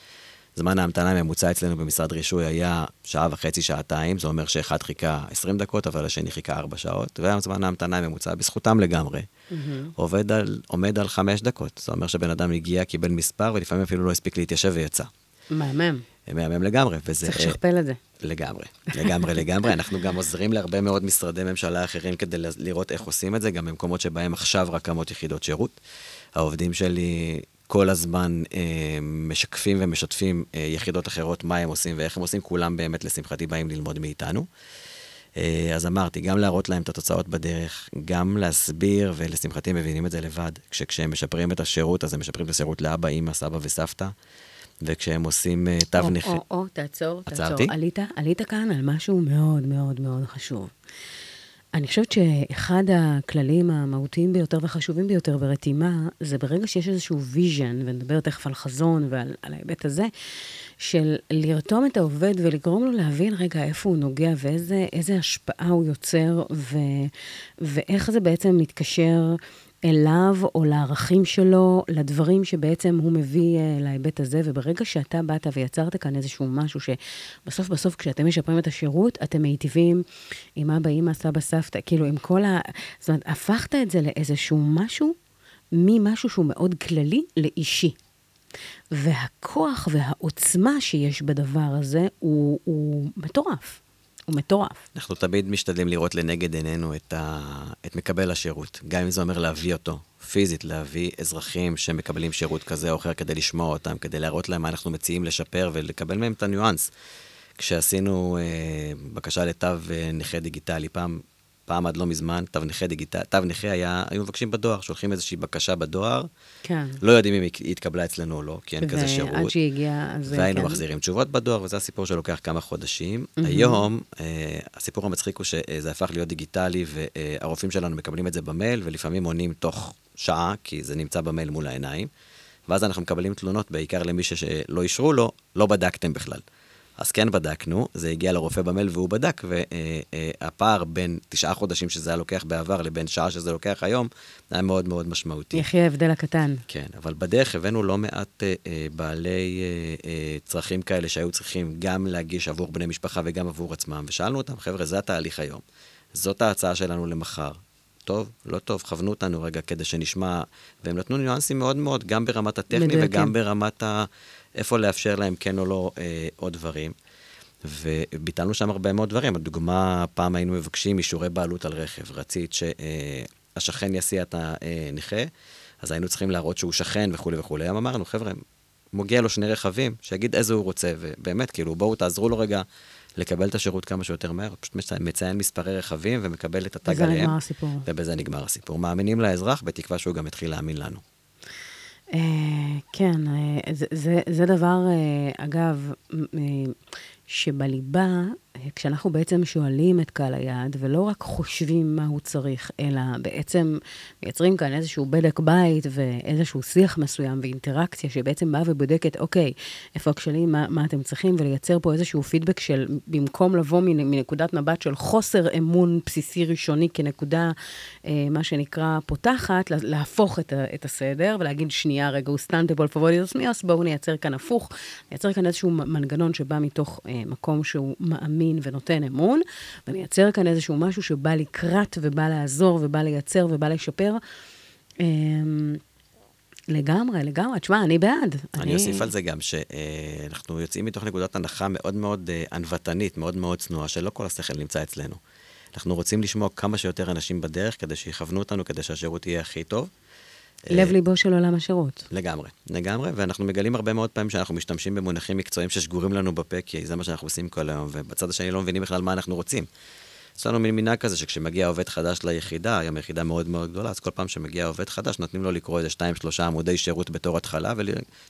זמן ההמתנה הממוצע אצלנו במשרד רישוי היה שעה וחצי, שעתיים, זה אומר שאחד חיכה 20 דקות, אבל השני חיכה 4 שעות, והיום זמן ההמתנה הממוצע, בזכותם לגמרי, עובד על, עומד על 5 דקות. זה אומר שבן אדם הגיע, קיבל מספר, ולפעמים אפילו לא הספיק להתיישב ויצא. מהמם. מהמם לגמרי, וזה... צריך אה, לשכפל את זה. לגמרי, לגמרי, לגמרי. אנחנו גם עוזרים להרבה מאוד משרדי ממשלה אחרים כדי לראות איך עושים את זה, גם במקומות שבהם עכשיו רק קמות יחידות שירות. העובדים שלי כל הזמן אה, משקפים ומשתפים אה, יחידות אחרות מה הם עושים ואיך הם עושים, כולם באמת, לשמחתי, באים ללמוד מאיתנו. אה, אז אמרתי, גם להראות להם את התוצאות בדרך, גם להסביר, ולשמחתי הם מבינים את זה לבד. כשכשהם משפרים את השירות, אז הם משפרים את השירות לאבא, אימא, סבא וסבתא. וכשהם עושים אה, תו או, נכה... או, או, תעצור, תעצור. עצרתי? עלית, עלית כאן על משהו מאוד מאוד מאוד חשוב. אני חושבת שאחד הכללים המהותיים ביותר והחשובים ביותר ברתימה, זה ברגע שיש איזשהו vision, ונדבר תכף על חזון ועל על ההיבט הזה, של לרתום את העובד ולגרום לו להבין רגע איפה הוא נוגע ואיזה השפעה הוא יוצר, ו, ואיך זה בעצם מתקשר אליו או לערכים שלו, לדברים שבעצם הוא מביא uh, להיבט הזה, וברגע שאתה באת ויצרת כאן איזשהו משהו שבסוף בסוף כשאתם משפרים את השירות, אתם מיטיבים עם אבא, אמא, סבא, סבתא, כאילו עם כל ה... זאת אומרת, הפכת את זה לאיזשהו משהו, ממשהו שהוא מאוד כללי לאישי. והכוח והעוצמה שיש בדבר הזה הוא, הוא מטורף. הוא מטורף. אנחנו תמיד משתדלים לראות לנגד עינינו את, ה... את מקבל השירות. גם אם זה אומר להביא אותו פיזית, להביא אזרחים שמקבלים שירות כזה או אחר כדי לשמוע אותם, כדי להראות להם מה אנחנו מציעים לשפר ולקבל מהם את הניואנס. כשעשינו אה, בקשה לתו אה, נכה דיגיטלי, פעם, פעם עד לא מזמן, תו נכה דיגיטלי, תו נכה היה, היו מבקשים בדואר, שולחים איזושהי בקשה בדואר, כן. לא יודעים אם היא התקבלה אצלנו או לא, כי אין כזה שירות. ועד שהיא הגיעה, אז... והיינו כן. מחזירים תשובות בדואר, וזה הסיפור שלוקח כמה חודשים. היום, אה, הסיפור המצחיק הוא שזה הפך להיות דיגיטלי, והרופאים שלנו מקבלים את זה במייל, ולפעמים עונים תוך שעה, כי זה נמצא במייל מול העיניים. ואז אנחנו מקבלים תלונות, בעיקר למי שלא אישרו לו, לא בדקתם בכלל. אז כן בדקנו, זה הגיע לרופא במייל והוא בדק, והפער בין תשעה חודשים שזה היה לוקח בעבר לבין שעה שזה לוקח היום, היה מאוד מאוד משמעותי. יחי ההבדל הקטן. כן, אבל בדרך הבאנו לא מעט אה, אה, בעלי אה, אה, צרכים כאלה שהיו צריכים גם להגיש עבור בני משפחה וגם עבור עצמם, ושאלנו אותם, חבר'ה, זה התהליך היום. זאת ההצעה שלנו למחר. טוב, לא טוב, כוונו אותנו רגע כדי שנשמע, והם נתנו ניואנסים מאוד מאוד, גם ברמת הטכני מדויקים. וגם ברמת ה... איפה לאפשר להם כן או לא אה, עוד דברים. וביטלנו שם הרבה מאוד דברים. לדוגמה, פעם היינו מבקשים אישורי בעלות על רכב. רצית שהשכן יסיע את הנכה, אז היינו צריכים להראות שהוא שכן וכולי וכולי. היום אמרנו, חבר'ה, מגיע לו שני רכבים, שיגיד איזה הוא רוצה, ובאמת, כאילו, בואו תעזרו לו רגע לקבל את השירות כמה שיותר מהר, פשוט מצ- מציין מספרי רכבים ומקבל את בזה עליהם. נגמר הסיפור. ובזה נגמר הסיפור. מאמינים לאזרח, בתקווה שהוא גם יתחיל להאמין לנו. אה, כן, אה, זה, זה, זה דבר, אה, אגב, שבליבה, אה, כשאנחנו בעצם שואלים את קהל היעד, ולא רק חושבים מה הוא צריך, אלא בעצם מייצרים כאן איזשהו בדק בית ואיזשהו שיח מסוים ואינטראקציה שבעצם באה ובודקת, אוקיי, איפה הכשלים, מה, מה אתם צריכים, ולייצר פה איזשהו פידבק של, במקום לבוא מנ- מנקודת מבט של חוסר אמון בסיסי ראשוני כנקודה, אה, מה שנקרא, פותחת, לה- להפוך את, את הסדר ולהגיד, שנייה, רגע, הוא סטנטבול פבודיוס מיוס, בואו נייצר כאן הפוך, נייצר כאן איזשהו מנגנון שבא מתוך אה, מקום שהוא מאמין ונותן אמון, ונייצר כאן איזשהו משהו שבא לקראת ובא לעזור ובא לייצר ובא לשפר. אה, לגמרי, לגמרי. תשמע, אני בעד. אני אוסיף על זה גם שאנחנו יוצאים מתוך נקודת הנחה מאוד מאוד אה, ענוותנית, מאוד מאוד צנועה, שלא כל השכל נמצא אצלנו. אנחנו רוצים לשמוע כמה שיותר אנשים בדרך כדי שיכוונו אותנו, כדי שהשירות יהיה הכי טוב. לב ליבו של עולם השירות. לגמרי, לגמרי, ואנחנו מגלים הרבה מאוד פעמים שאנחנו משתמשים במונחים מקצועיים ששגורים לנו בפה, כי זה מה שאנחנו עושים כל היום, ובצד השני לא מבינים בכלל מה אנחנו רוצים. יש לנו מין מנהג כזה שכשמגיע עובד חדש ליחידה, היום יחידה מאוד מאוד גדולה, אז כל פעם שמגיע עובד חדש, נותנים לו לקרוא איזה שתיים, שלושה עמודי שירות בתור התחלה,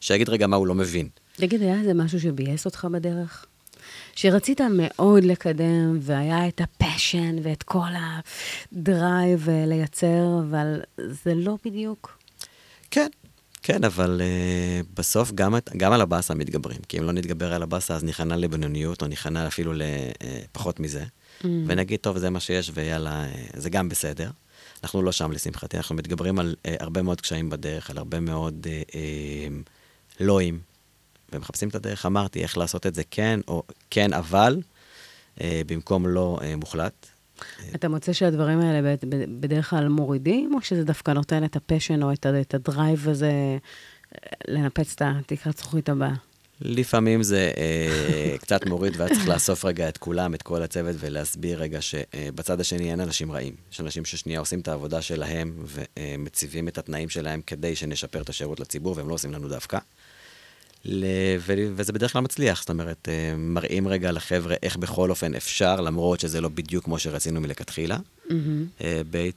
ושיגיד רגע מה הוא לא מבין. תגיד, היה איזה משהו שביאס אותך בדרך? שרצית מאוד לקדם, והיה את ה passion ואת כל ה drive אה, לייצר, אבל זה לא בדיוק. כן, כן, אבל uh, בסוף גם, גם על הבאסה מתגברים. כי אם לא נתגבר על הבאסה, אז ניכנע לבינוניות, או ניכנע אפילו לפחות מזה. Mm. ונגיד, טוב, זה מה שיש, ויאללה, זה גם בסדר. אנחנו לא שם לשמחתי, אנחנו מתגברים על uh, הרבה מאוד קשיים בדרך, על הרבה מאוד uh, uh, לאווים, ומחפשים את הדרך, אמרתי, איך לעשות את זה כן, או כן אבל, uh, במקום לא uh, מוחלט. אתה מוצא שהדברים האלה בדרך כלל מורידים, או שזה דווקא נותן את ה passion או את ה drive הזה לנפץ את התקרת זכוכית הבאה? לפעמים זה אה, *laughs* קצת מוריד, ואז צריך לאסוף רגע את כולם, את כל הצוות, ולהסביר רגע שבצד אה, השני אין אנשים רעים. יש אנשים ששנייה עושים את העבודה שלהם ומציבים את התנאים שלהם כדי שנשפר את השירות לציבור, והם לא עושים לנו דווקא. ל... ו... וזה בדרך כלל מצליח, זאת אומרת, אה, מראים רגע לחבר'ה איך בכל אופן אפשר, למרות שזה לא בדיוק כמו שרצינו מלכתחילה, mm-hmm.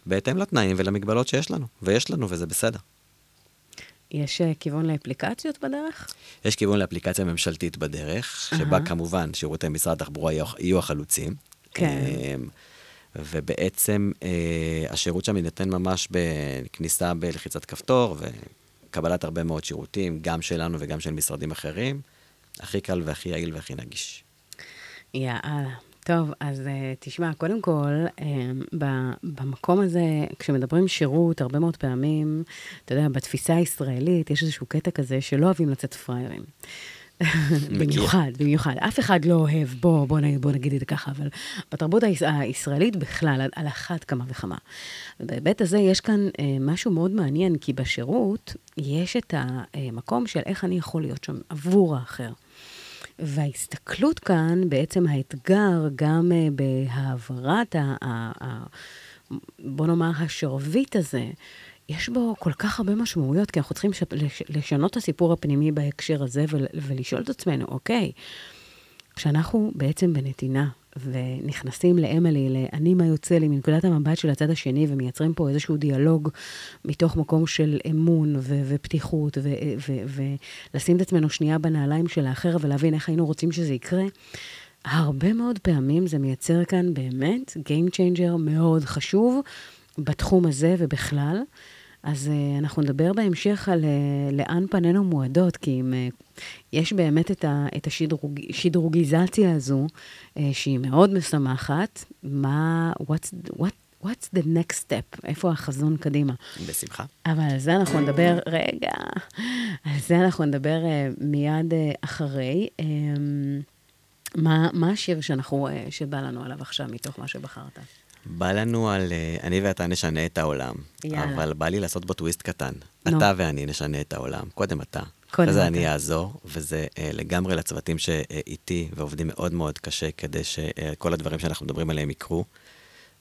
בהתאם לתנאים ולמגבלות שיש לנו, ויש לנו, וזה בסדר. יש אה, כיוון לאפליקציות בדרך? יש כיוון לאפליקציה ממשלתית בדרך, uh-huh. שבה כמובן שירותי משרד התחבורה יהיו, החלוצים. כן. אמ, ובעצם אה, השירות שם יינתן ממש בכניסה בלחיצת כפתור וקבלת הרבה מאוד שירותים, גם שלנו וגם של משרדים אחרים. הכי קל והכי יעיל והכי נגיש. יאללה. טוב, אז uh, תשמע, קודם כל, um, במקום הזה, כשמדברים שירות, הרבה מאוד פעמים, אתה יודע, בתפיסה הישראלית, יש איזשהו קטע כזה שלא אוהבים לצאת פראיירים. במיוחד, במיוחד. אף אחד לא אוהב, בוא, בוא, נגיד, בוא נגיד את זה ככה, אבל בתרבות הישראלית בכלל, על, אחת כמה וכמה. בהיבט הזה יש כאן אה, משהו מאוד מעניין, כי בשירות יש את המקום של איך אני יכול להיות שם עבור האחר. וההסתכלות כאן, בעצם האתגר, גם uh, בהעברת, ה, ה, ה, בוא נאמר, השרביט הזה, יש בו כל כך הרבה משמעויות, כי אנחנו צריכים לש, לשנות את הסיפור הפנימי בהקשר הזה ול, ולשאול את עצמנו, אוקיי, כשאנחנו בעצם בנתינה, ונכנסים לאמילי, לאני מה יוצא לי מנקודת המבט של הצד השני, ומייצרים פה איזשהו דיאלוג מתוך מקום של אמון ו- ופתיחות, ולשים את עצמנו שנייה בנעליים של האחר ולהבין איך היינו רוצים שזה יקרה. הרבה מאוד פעמים זה מייצר כאן באמת Game Changer מאוד חשוב בתחום הזה ובכלל. אז uh, אנחנו נדבר בהמשך על uh, לאן פנינו מועדות, כי אם uh, יש באמת את, ה, את השדרוגיזציה הזו, uh, שהיא מאוד משמחת, מה, what's, what, what's the next step? איפה החזון קדימה? בשמחה. אבל על זה אנחנו נדבר, רגע, על זה אנחנו נדבר uh, מיד uh, אחרי. Um, מה, מה השיר שאנחנו, uh, שבא לנו עליו עכשיו, מתוך מה שבחרת? בא לנו על uh, אני ואתה נשנה את העולם. יאללה. אבל בא לי לעשות בו טוויסט קטן. נו. אתה ואני נשנה את העולם. קודם אתה. קודם אתה. אני אעזור, וזה uh, לגמרי לצוותים שאיתי ועובדים מאוד מאוד קשה כדי שכל הדברים שאנחנו מדברים עליהם יקרו.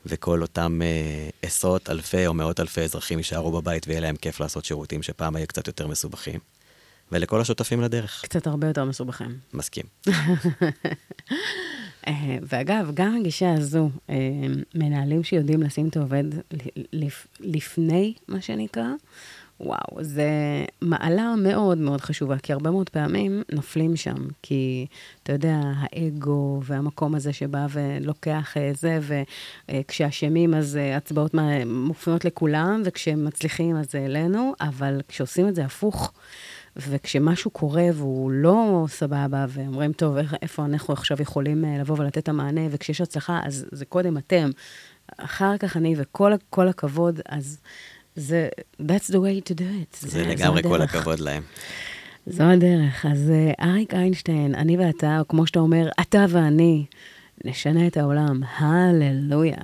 וכל אותם uh, עשרות אלפי או מאות אלפי אזרחים יישארו בבית ויהיה להם כיף לעשות שירותים שפעם היו קצת יותר מסובכים. ולכל השותפים לדרך. קצת הרבה יותר מסובכים. מסכים. *laughs* אה, ואגב, גם הגישה הזו, אה, מנהלים שיודעים לשים את העובד לפני, מה שנקרא, וואו, זה מעלה מאוד מאוד חשובה, כי הרבה מאוד פעמים נופלים שם, כי אתה יודע, האגו והמקום הזה שבא ולוקח אה, זה, וכשאשמים אז הצבעות מופנות לכולם, וכשהם מצליחים אז זה אלינו, אבל כשעושים את זה הפוך, וכשמשהו קורה והוא לא סבבה, ואומרים, טוב, איפה אנחנו עכשיו יכולים אה, לבוא ולתת את המענה, וכשיש הצלחה, אז זה קודם אתם, אחר כך אני, וכל הכבוד, אז זה, that's the way to do it. זה, זה לגמרי כל הכבוד להם. זו הדרך. אז אה, אריק איינשטיין, אני ואתה, או כמו שאתה אומר, אתה ואני, נשנה את העולם. הללויה.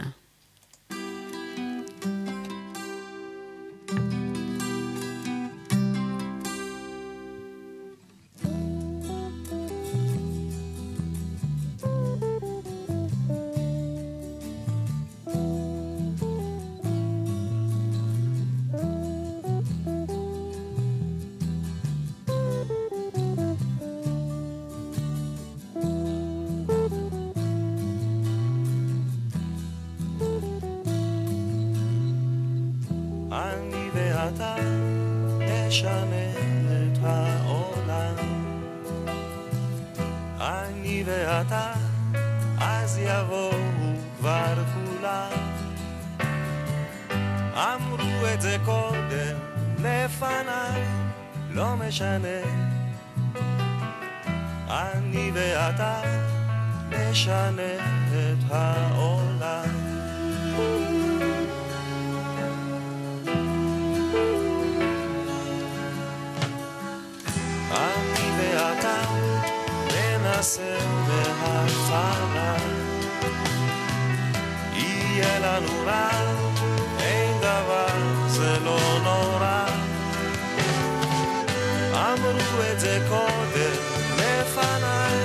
אמרו את זה קודם לפניי,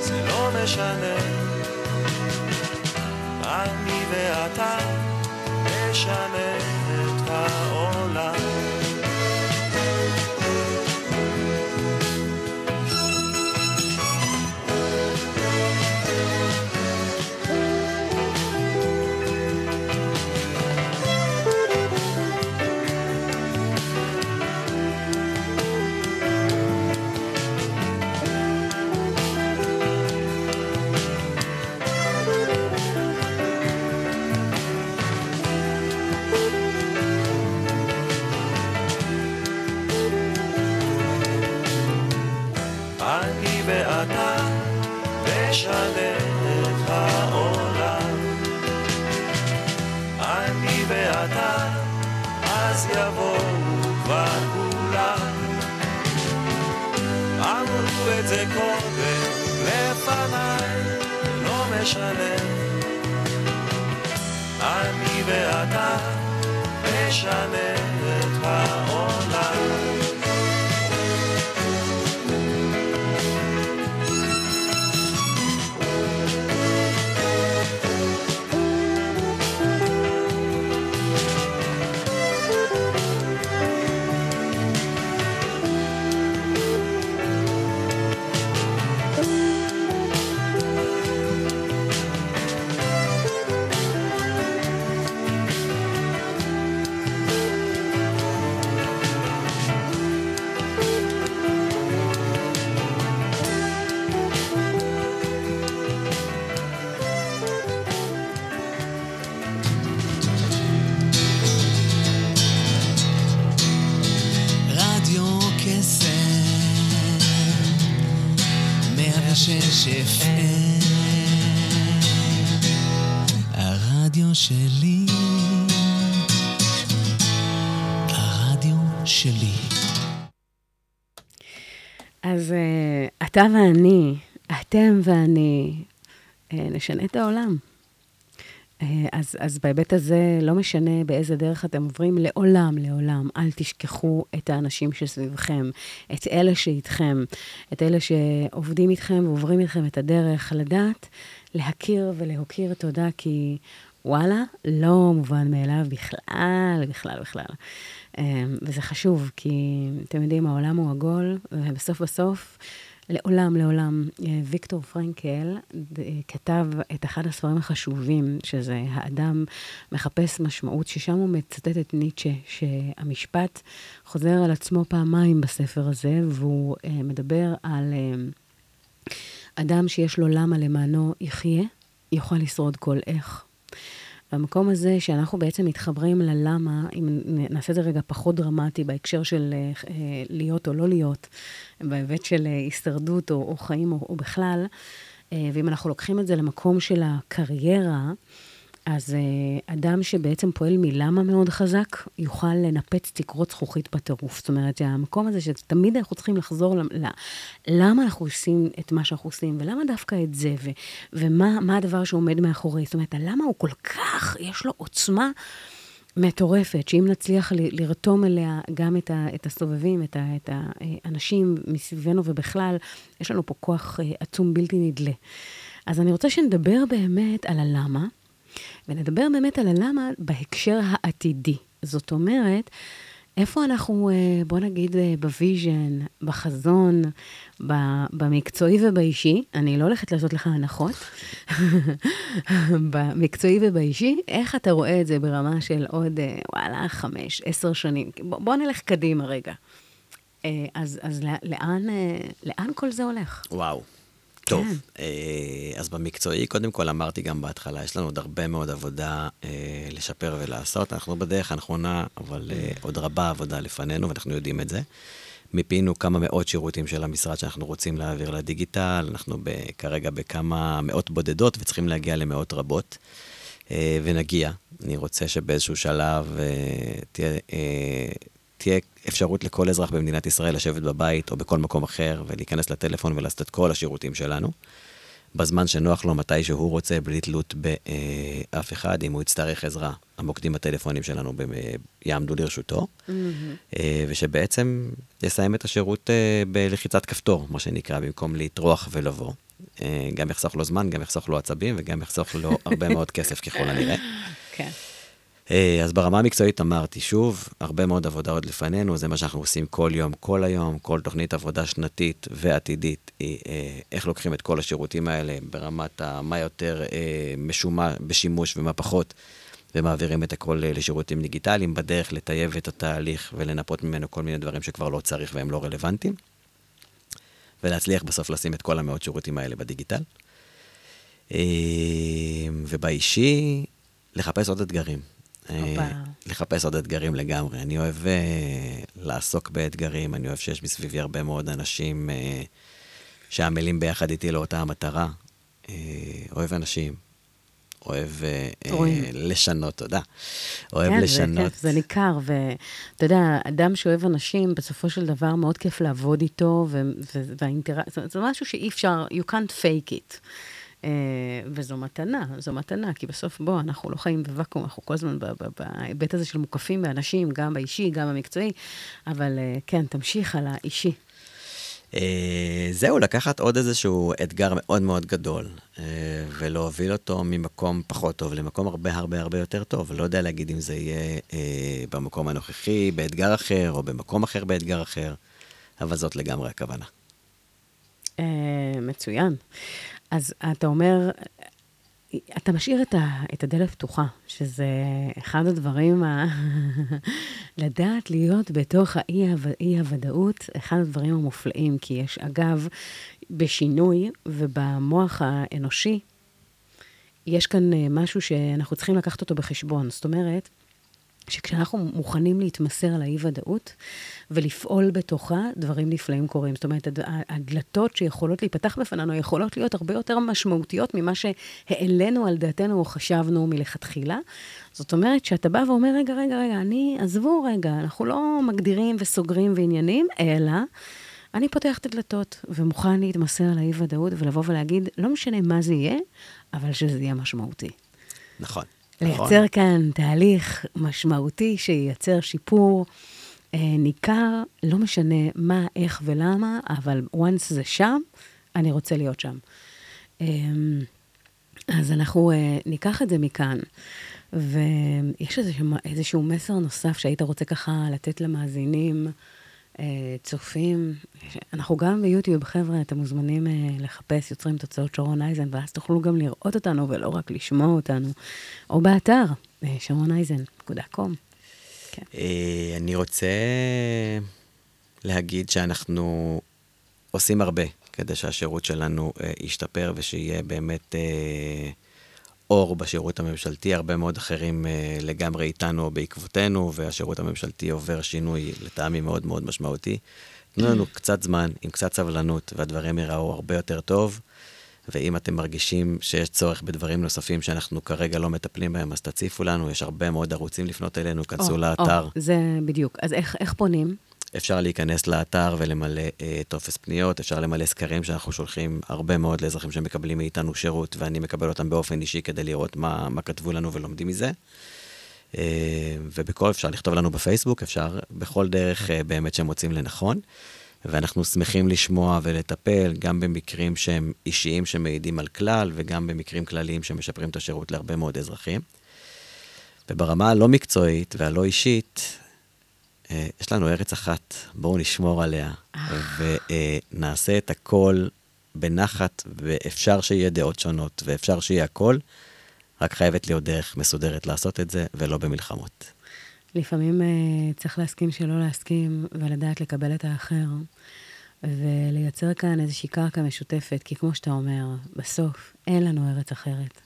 זה לא משנה. אני ואתה נשנה את העולם. זה קודם לפניי, לא משנה. אני ואתה נשנה הרדיו שלי, הרדיו שלי. אז uh, אתה ואני, אתם ואני, uh, נשנה את העולם. Uh, אז, אז בהיבט הזה, לא משנה באיזה דרך אתם עוברים, לעולם, לעולם, אל תשכחו את האנשים שסביבכם, את אלה שאיתכם, את אלה שעובדים איתכם ועוברים איתכם את הדרך, לדעת, להכיר ולהוקיר תודה, כי וואלה, לא מובן מאליו בכלל, בכלל, בכלל. Um, וזה חשוב, כי אתם יודעים, העולם הוא עגול, ובסוף בסוף, לעולם, לעולם, אה, ויקטור פרנקל אה, כתב את אחד הספרים החשובים, שזה האדם מחפש משמעות, ששם הוא מצטט את ניטשה, שהמשפט חוזר על עצמו פעמיים בספר הזה, והוא uh, מדבר על אדם שיש לו למה למענו יחיה, יוכל לשרוד כל איך. במקום הזה שאנחנו בעצם מתחברים ללמה, אם נעשה את זה רגע פחות דרמטי בהקשר של אה, אה, להיות או לא להיות, בהיבט של אה, הישרדות או, או חיים או, או בכלל, ואם אנחנו לוקחים את זה למקום של הקריירה, אז אה, אדם שבעצם פועל מלמה מאוד חזק, יוכל לנפץ תקרות זכוכית בטירוף. זאת אומרת, המקום הזה שתמיד אנחנו צריכים לחזור ל... ל למה אנחנו עושים את מה שאנחנו עושים, ולמה דווקא את זה, ו, ומה מה הדבר שעומד מאחורי. זאת אומרת, הלמה הוא כל כך, יש לו עוצמה מטורפת, שאם נצליח ל- לרתום אליה גם את, ה, את הסובבים, את, ה, את האנשים מסביבנו ובכלל, יש לנו פה כוח אה, עצום בלתי נדלה. אז אני רוצה שנדבר באמת על הלמה. ונדבר באמת על הלמה בהקשר העתידי. זאת אומרת, איפה אנחנו, אה, בוא נגיד, אה, ב vision, בחזון, במקצועי ובאישי, אני לא הולכת לעשות לך הנחות, *laughs* במקצועי ובאישי, איך אתה רואה את זה ברמה של עוד, אה, וואלה, חמש, עשר שנים? בוא, בוא נלך קדימה רגע. אז, אז לא- לאן, לאן כל זה הולך? וואו. טוב, כן. אה, אז במקצועי, קודם כל אמרתי גם בהתחלה, יש לנו עוד הרבה מאוד עבודה אה, לשפר ולעשות. אנחנו בדרך הנכונה, אבל אה, עוד רבה עבודה לפנינו, ואנחנו יודעים את זה. מיפינו כמה מאות שירותים של המשרד שאנחנו רוצים להעביר לדיגיטל, אנחנו ב, כרגע בכמה מאות בודדות וצריכים להגיע למאות רבות, אה, ונגיע. אני רוצה שבאיזשהו שלב אה, תהיה, אה, תהיה אפשרות לכל אזרח במדינת ישראל לשבת בבית או בכל מקום אחר ולהיכנס לטלפון ולעשות את כל השירותים שלנו. בזמן שנוח לו, מתי שהוא רוצה, בלי תלות באף אחד, אם הוא יצטרך עזרה, המוקדים הטלפונים שלנו במ- יעמדו לרשותו, אה, ושבעצם יסיים את השירות אה, בלחיצת כפתור, מה שנקרא, במקום לטרוח ולבוא. אה, גם יחסוך לו זמן, גם יחסוך לו עצבים, וגם יחסוך לו הרבה *laughs* מאוד כסף ככל הנראה. כן. אה, אז ברמה המקצועית אמרתי, שוב, הרבה מאוד עבודה עוד לפנינו, זה מה שאנחנו עושים כל יום, כל היום, כל תוכנית עבודה שנתית ועתידית, היא אה, איך לוקחים את כל השירותים האלה ברמת מה יותר אה, משומע בשימוש ומה פחות, ומעבירים את הכל אה, לשירותים דיגיטליים, בדרך לטייב את התהליך ולנפות ממנו כל מיני דברים שכבר לא צריך והם לא רלוונטיים, ולהצליח בסוף לשים את כל המאות שירותים האלה בדיגיטל. אה, ובאישי, לחפש עוד אתגרים. אה. לחפש עוד אתגרים לגמרי. אני אוהב אה, לעסוק באתגרים, אני אוהב שיש מסביבי הרבה מאוד אנשים אה, שעמלים ביחד איתי לאותה המטרה. אה, אוהב אנשים, אוהב רואים. לשנות, תודה. אוהב כן, לשנות. זה כיף, זה ניכר, ואתה יודע, אדם שאוהב אנשים, בסופו של דבר מאוד כיף לעבוד איתו, ו- ו- והאינטראקציה, זה משהו שאי אפשר, you can't fake it. Uh, וזו מתנה, זו מתנה, כי בסוף, בוא, אנחנו לא חיים בוואקום, אנחנו כל הזמן בהיבט הזה של מוקפים באנשים, גם באישי, גם במקצועי, אבל uh, כן, תמשיך על האישי. אה, זהו, לקחת עוד איזשהו אתגר מאוד מאוד גדול, אה, ולהוביל אותו ממקום פחות טוב למקום הרבה הרבה הרבה יותר טוב. לא יודע להגיד אם זה יהיה אה, במקום הנוכחי, באתגר אחר, או במקום אחר באתגר אחר, אבל זאת לגמרי הכוונה. מצוין. אז אתה אומר, אתה משאיר את, ה, את הדלת פתוחה, שזה אחד הדברים, ה... *laughs* לדעת להיות בתוך האי-הוודאות, אחד הדברים המופלאים, כי יש, אגב, בשינוי ובמוח האנושי, יש כאן אה, משהו שאנחנו צריכים לקחת אותו בחשבון. זאת אומרת, שכשאנחנו מוכנים להתמסר על האי-ודאות ולפעול בתוכה, דברים נפלאים קורים. זאת אומרת, הד- הדלתות שיכולות להיפתח בפנינו יכולות להיות הרבה יותר משמעותיות ממה שהעלינו על דעתנו או חשבנו מלכתחילה. זאת אומרת, שאתה בא ואומר, רגע, רגע, רגע, אני, עזבו רגע, אנחנו לא מגדירים וסוגרים ועניינים, אלא אני פותח את הדלתות ומוכן להתמסר על האי-ודאות ולבוא ולהגיד, לא משנה מה זה יהיה, אבל שזה יהיה משמעותי. נכון. לייצר כאן תהליך משמעותי שייצר שיפור אה, ניכר, לא משנה מה, איך ולמה, אבל once זה שם, אני רוצה להיות שם. אה, אז אנחנו אה, ניקח את זה מכאן, ויש איזשהו, איזשהו מסר נוסף שהיית רוצה ככה לתת למאזינים, אה, צופים. אנחנו גם ביוטיוב, חבר'ה, אתם מוזמנים אה, לחפש יוצרים תוצאות שרון אייזן, ואז תוכלו גם לראות אותנו ולא רק לשמוע אותנו, או באתר, אה, שרונייזן.com. כן. אה, אני רוצה להגיד שאנחנו עושים הרבה כדי שהשירות שלנו אה, ישתפר ושיהיה באמת אה, אור בשירות הממשלתי. הרבה מאוד אחרים אה, לגמרי איתנו או בעקבותינו, והשירות הממשלתי עובר שינוי לטעמי מאוד מאוד משמעותי. תנו לנו קצת זמן, עם קצת סבלנות, והדברים ייראו הרבה יותר טוב. ואם אתם מרגישים שיש צורך בדברים נוספים שאנחנו כרגע לא מטפלים בהם, אז תציפו לנו, יש הרבה מאוד ערוצים לפנות אלינו, כנסו לאתר. או, זה בדיוק. אז איך, איך פונים? אפשר להיכנס לאתר ולמלא אה, טופס פניות, אפשר למלא סקרים שאנחנו שולחים הרבה מאוד לאזרחים שמקבלים מאיתנו שירות, ואני מקבל אותם באופן אישי כדי לראות מה, מה כתבו לנו ולומדים מזה. אה, ובכל, אפשר לכתוב לנו בפייסבוק, אפשר בכל דרך אה, באמת שהם מוצאים לנכון. ואנחנו שמחים לשמוע ולטפל גם במקרים שהם אישיים שמעידים על כלל, וגם במקרים כלליים שמשפרים את השירות להרבה מאוד אזרחים. וברמה הלא מקצועית והלא אישית, יש לנו ארץ אחת, בואו נשמור עליה, ונעשה את הכל בנחת, ואפשר שיהיה דעות שונות, ואפשר שיהיה הכל, רק חייבת להיות דרך מסודרת לעשות את זה, ולא במלחמות. לפעמים uh, צריך להסכים שלא להסכים, ולדעת לקבל את האחר. ולייצר כאן איזושהי קרקע משותפת, כי כמו שאתה אומר, בסוף אין לנו ארץ אחרת.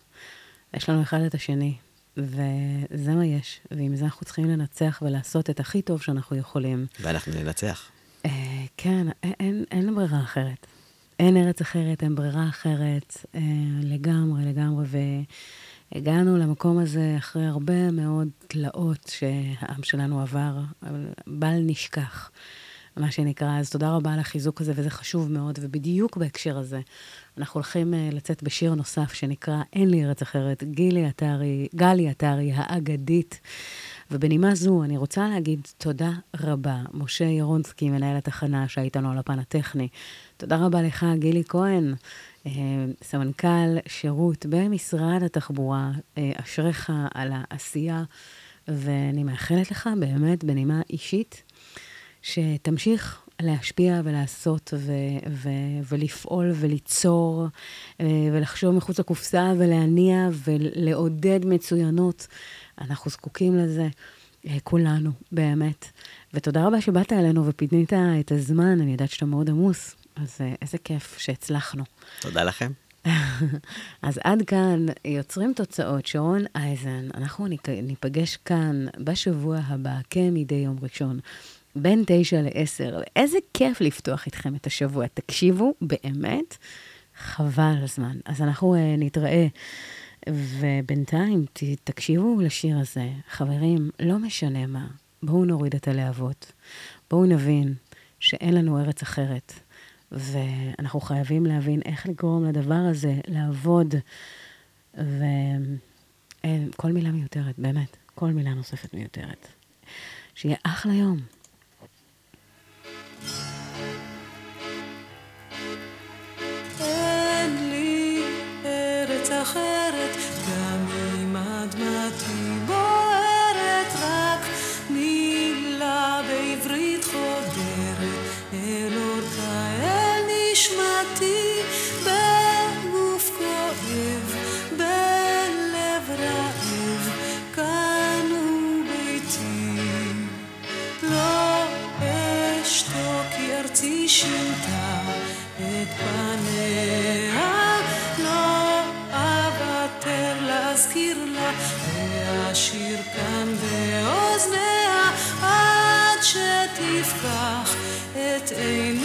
יש לנו אחד את השני, וזה מה יש. ועם זה אנחנו צריכים לנצח ולעשות את הכי טוב שאנחנו יכולים. ואנחנו ננצח. אה, כן, אין, אין, אין ברירה אחרת. אין ארץ אחרת, אין ברירה אחרת, אה, לגמרי, לגמרי. והגענו למקום הזה אחרי הרבה מאוד תלאות שהעם שלנו עבר, אבל בל נשכח, מה שנקרא. אז תודה רבה על החיזוק הזה, וזה חשוב מאוד. ובדיוק בהקשר הזה, אנחנו הולכים אה, לצאת בשיר נוסף שנקרא "אין לי ארץ אחרת", גילי עטרי, גלי עטרי האגדית. ובנימה זו, אני רוצה להגיד תודה רבה, משה ירונסקי, מנהל התחנה, שהיה איתנו על הפן הטכני. תודה רבה לך, גילי כהן, אה, סמנכ"ל שירות במשרד התחבורה. אה, אשריך על העשייה, ואני מאחלת לך באמת, בנימה אישית, שתמשיך להשפיע ולעשות ו- ו- ולפעול וליצור אה, ולחשוב מחוץ לקופסה ולהניע ולעודד מצוינות. אנחנו זקוקים לזה, אה, כולנו, באמת. ותודה רבה שבאת אלינו ופינית את הזמן, אני יודעת שאתה מאוד עמוס, אז אה, איזה כיף שהצלחנו. תודה לכם. *laughs* אז עד כאן יוצרים תוצאות, שרון אייזן, אנחנו ניפגש כאן בשבוע הבא, כמדי יום ראשון, בין תשע לעשר. איזה כיף לפתוח איתכם את השבוע. תקשיבו, באמת, חבל הזמן. אז אנחנו uh, נתראה. ובינתיים, תקשיבו לשיר הזה. חברים, לא משנה מה, בואו נוריד את הלהבות. בואו נבין שאין לנו ארץ אחרת, ואנחנו חייבים להבין איך לגרום לדבר הזה לעבוד. וכל מילה מיותרת, באמת, כל מילה נוספת מיותרת. שיהיה אחלה יום. אין לי ארץ אחרת, ארצי שינתה את פניה, לא אוותר להזכיר לה, ואשיר כאן באוזניה, עד שתפקח את עיניה.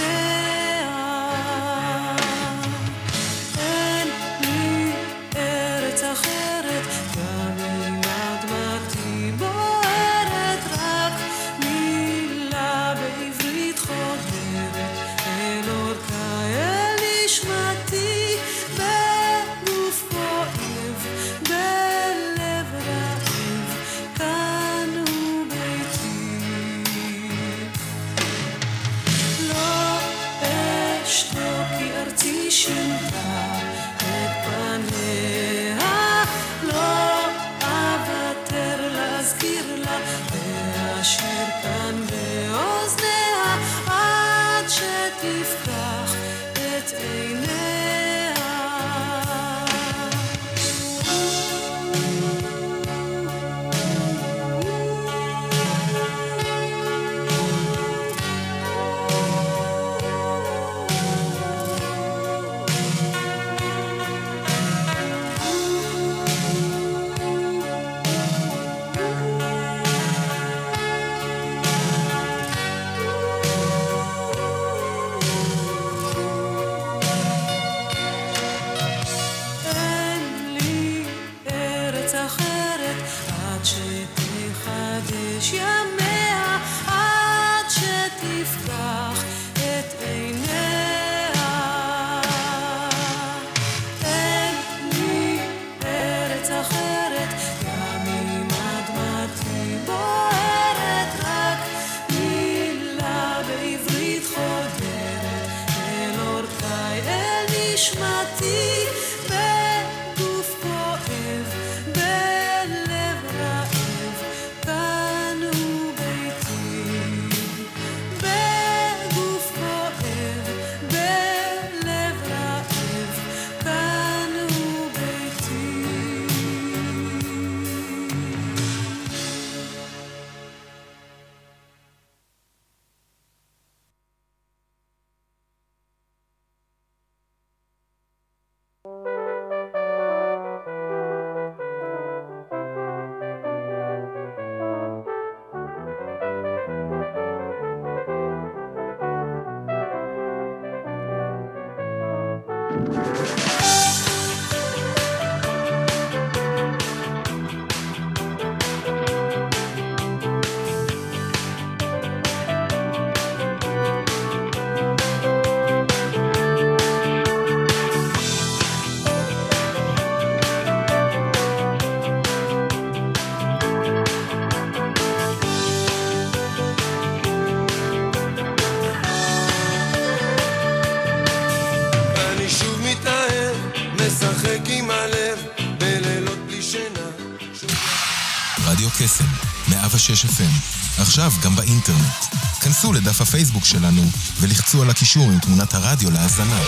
באינטרנט. כנסו לדף הפייסבוק שלנו ולחצו על הקישור עם תמונת הרדיו להאזנה.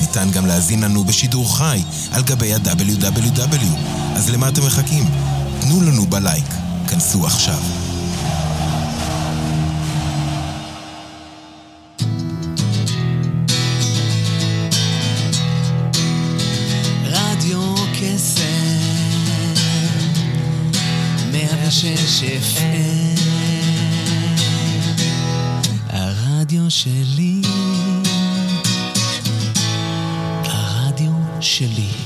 ניתן גם להזין לנו בשידור חי על גבי ה-WW. אז למה אתם מחכים? תנו לנו בלייק. כנסו עכשיו. רדיו שלי, הרדיו שלי.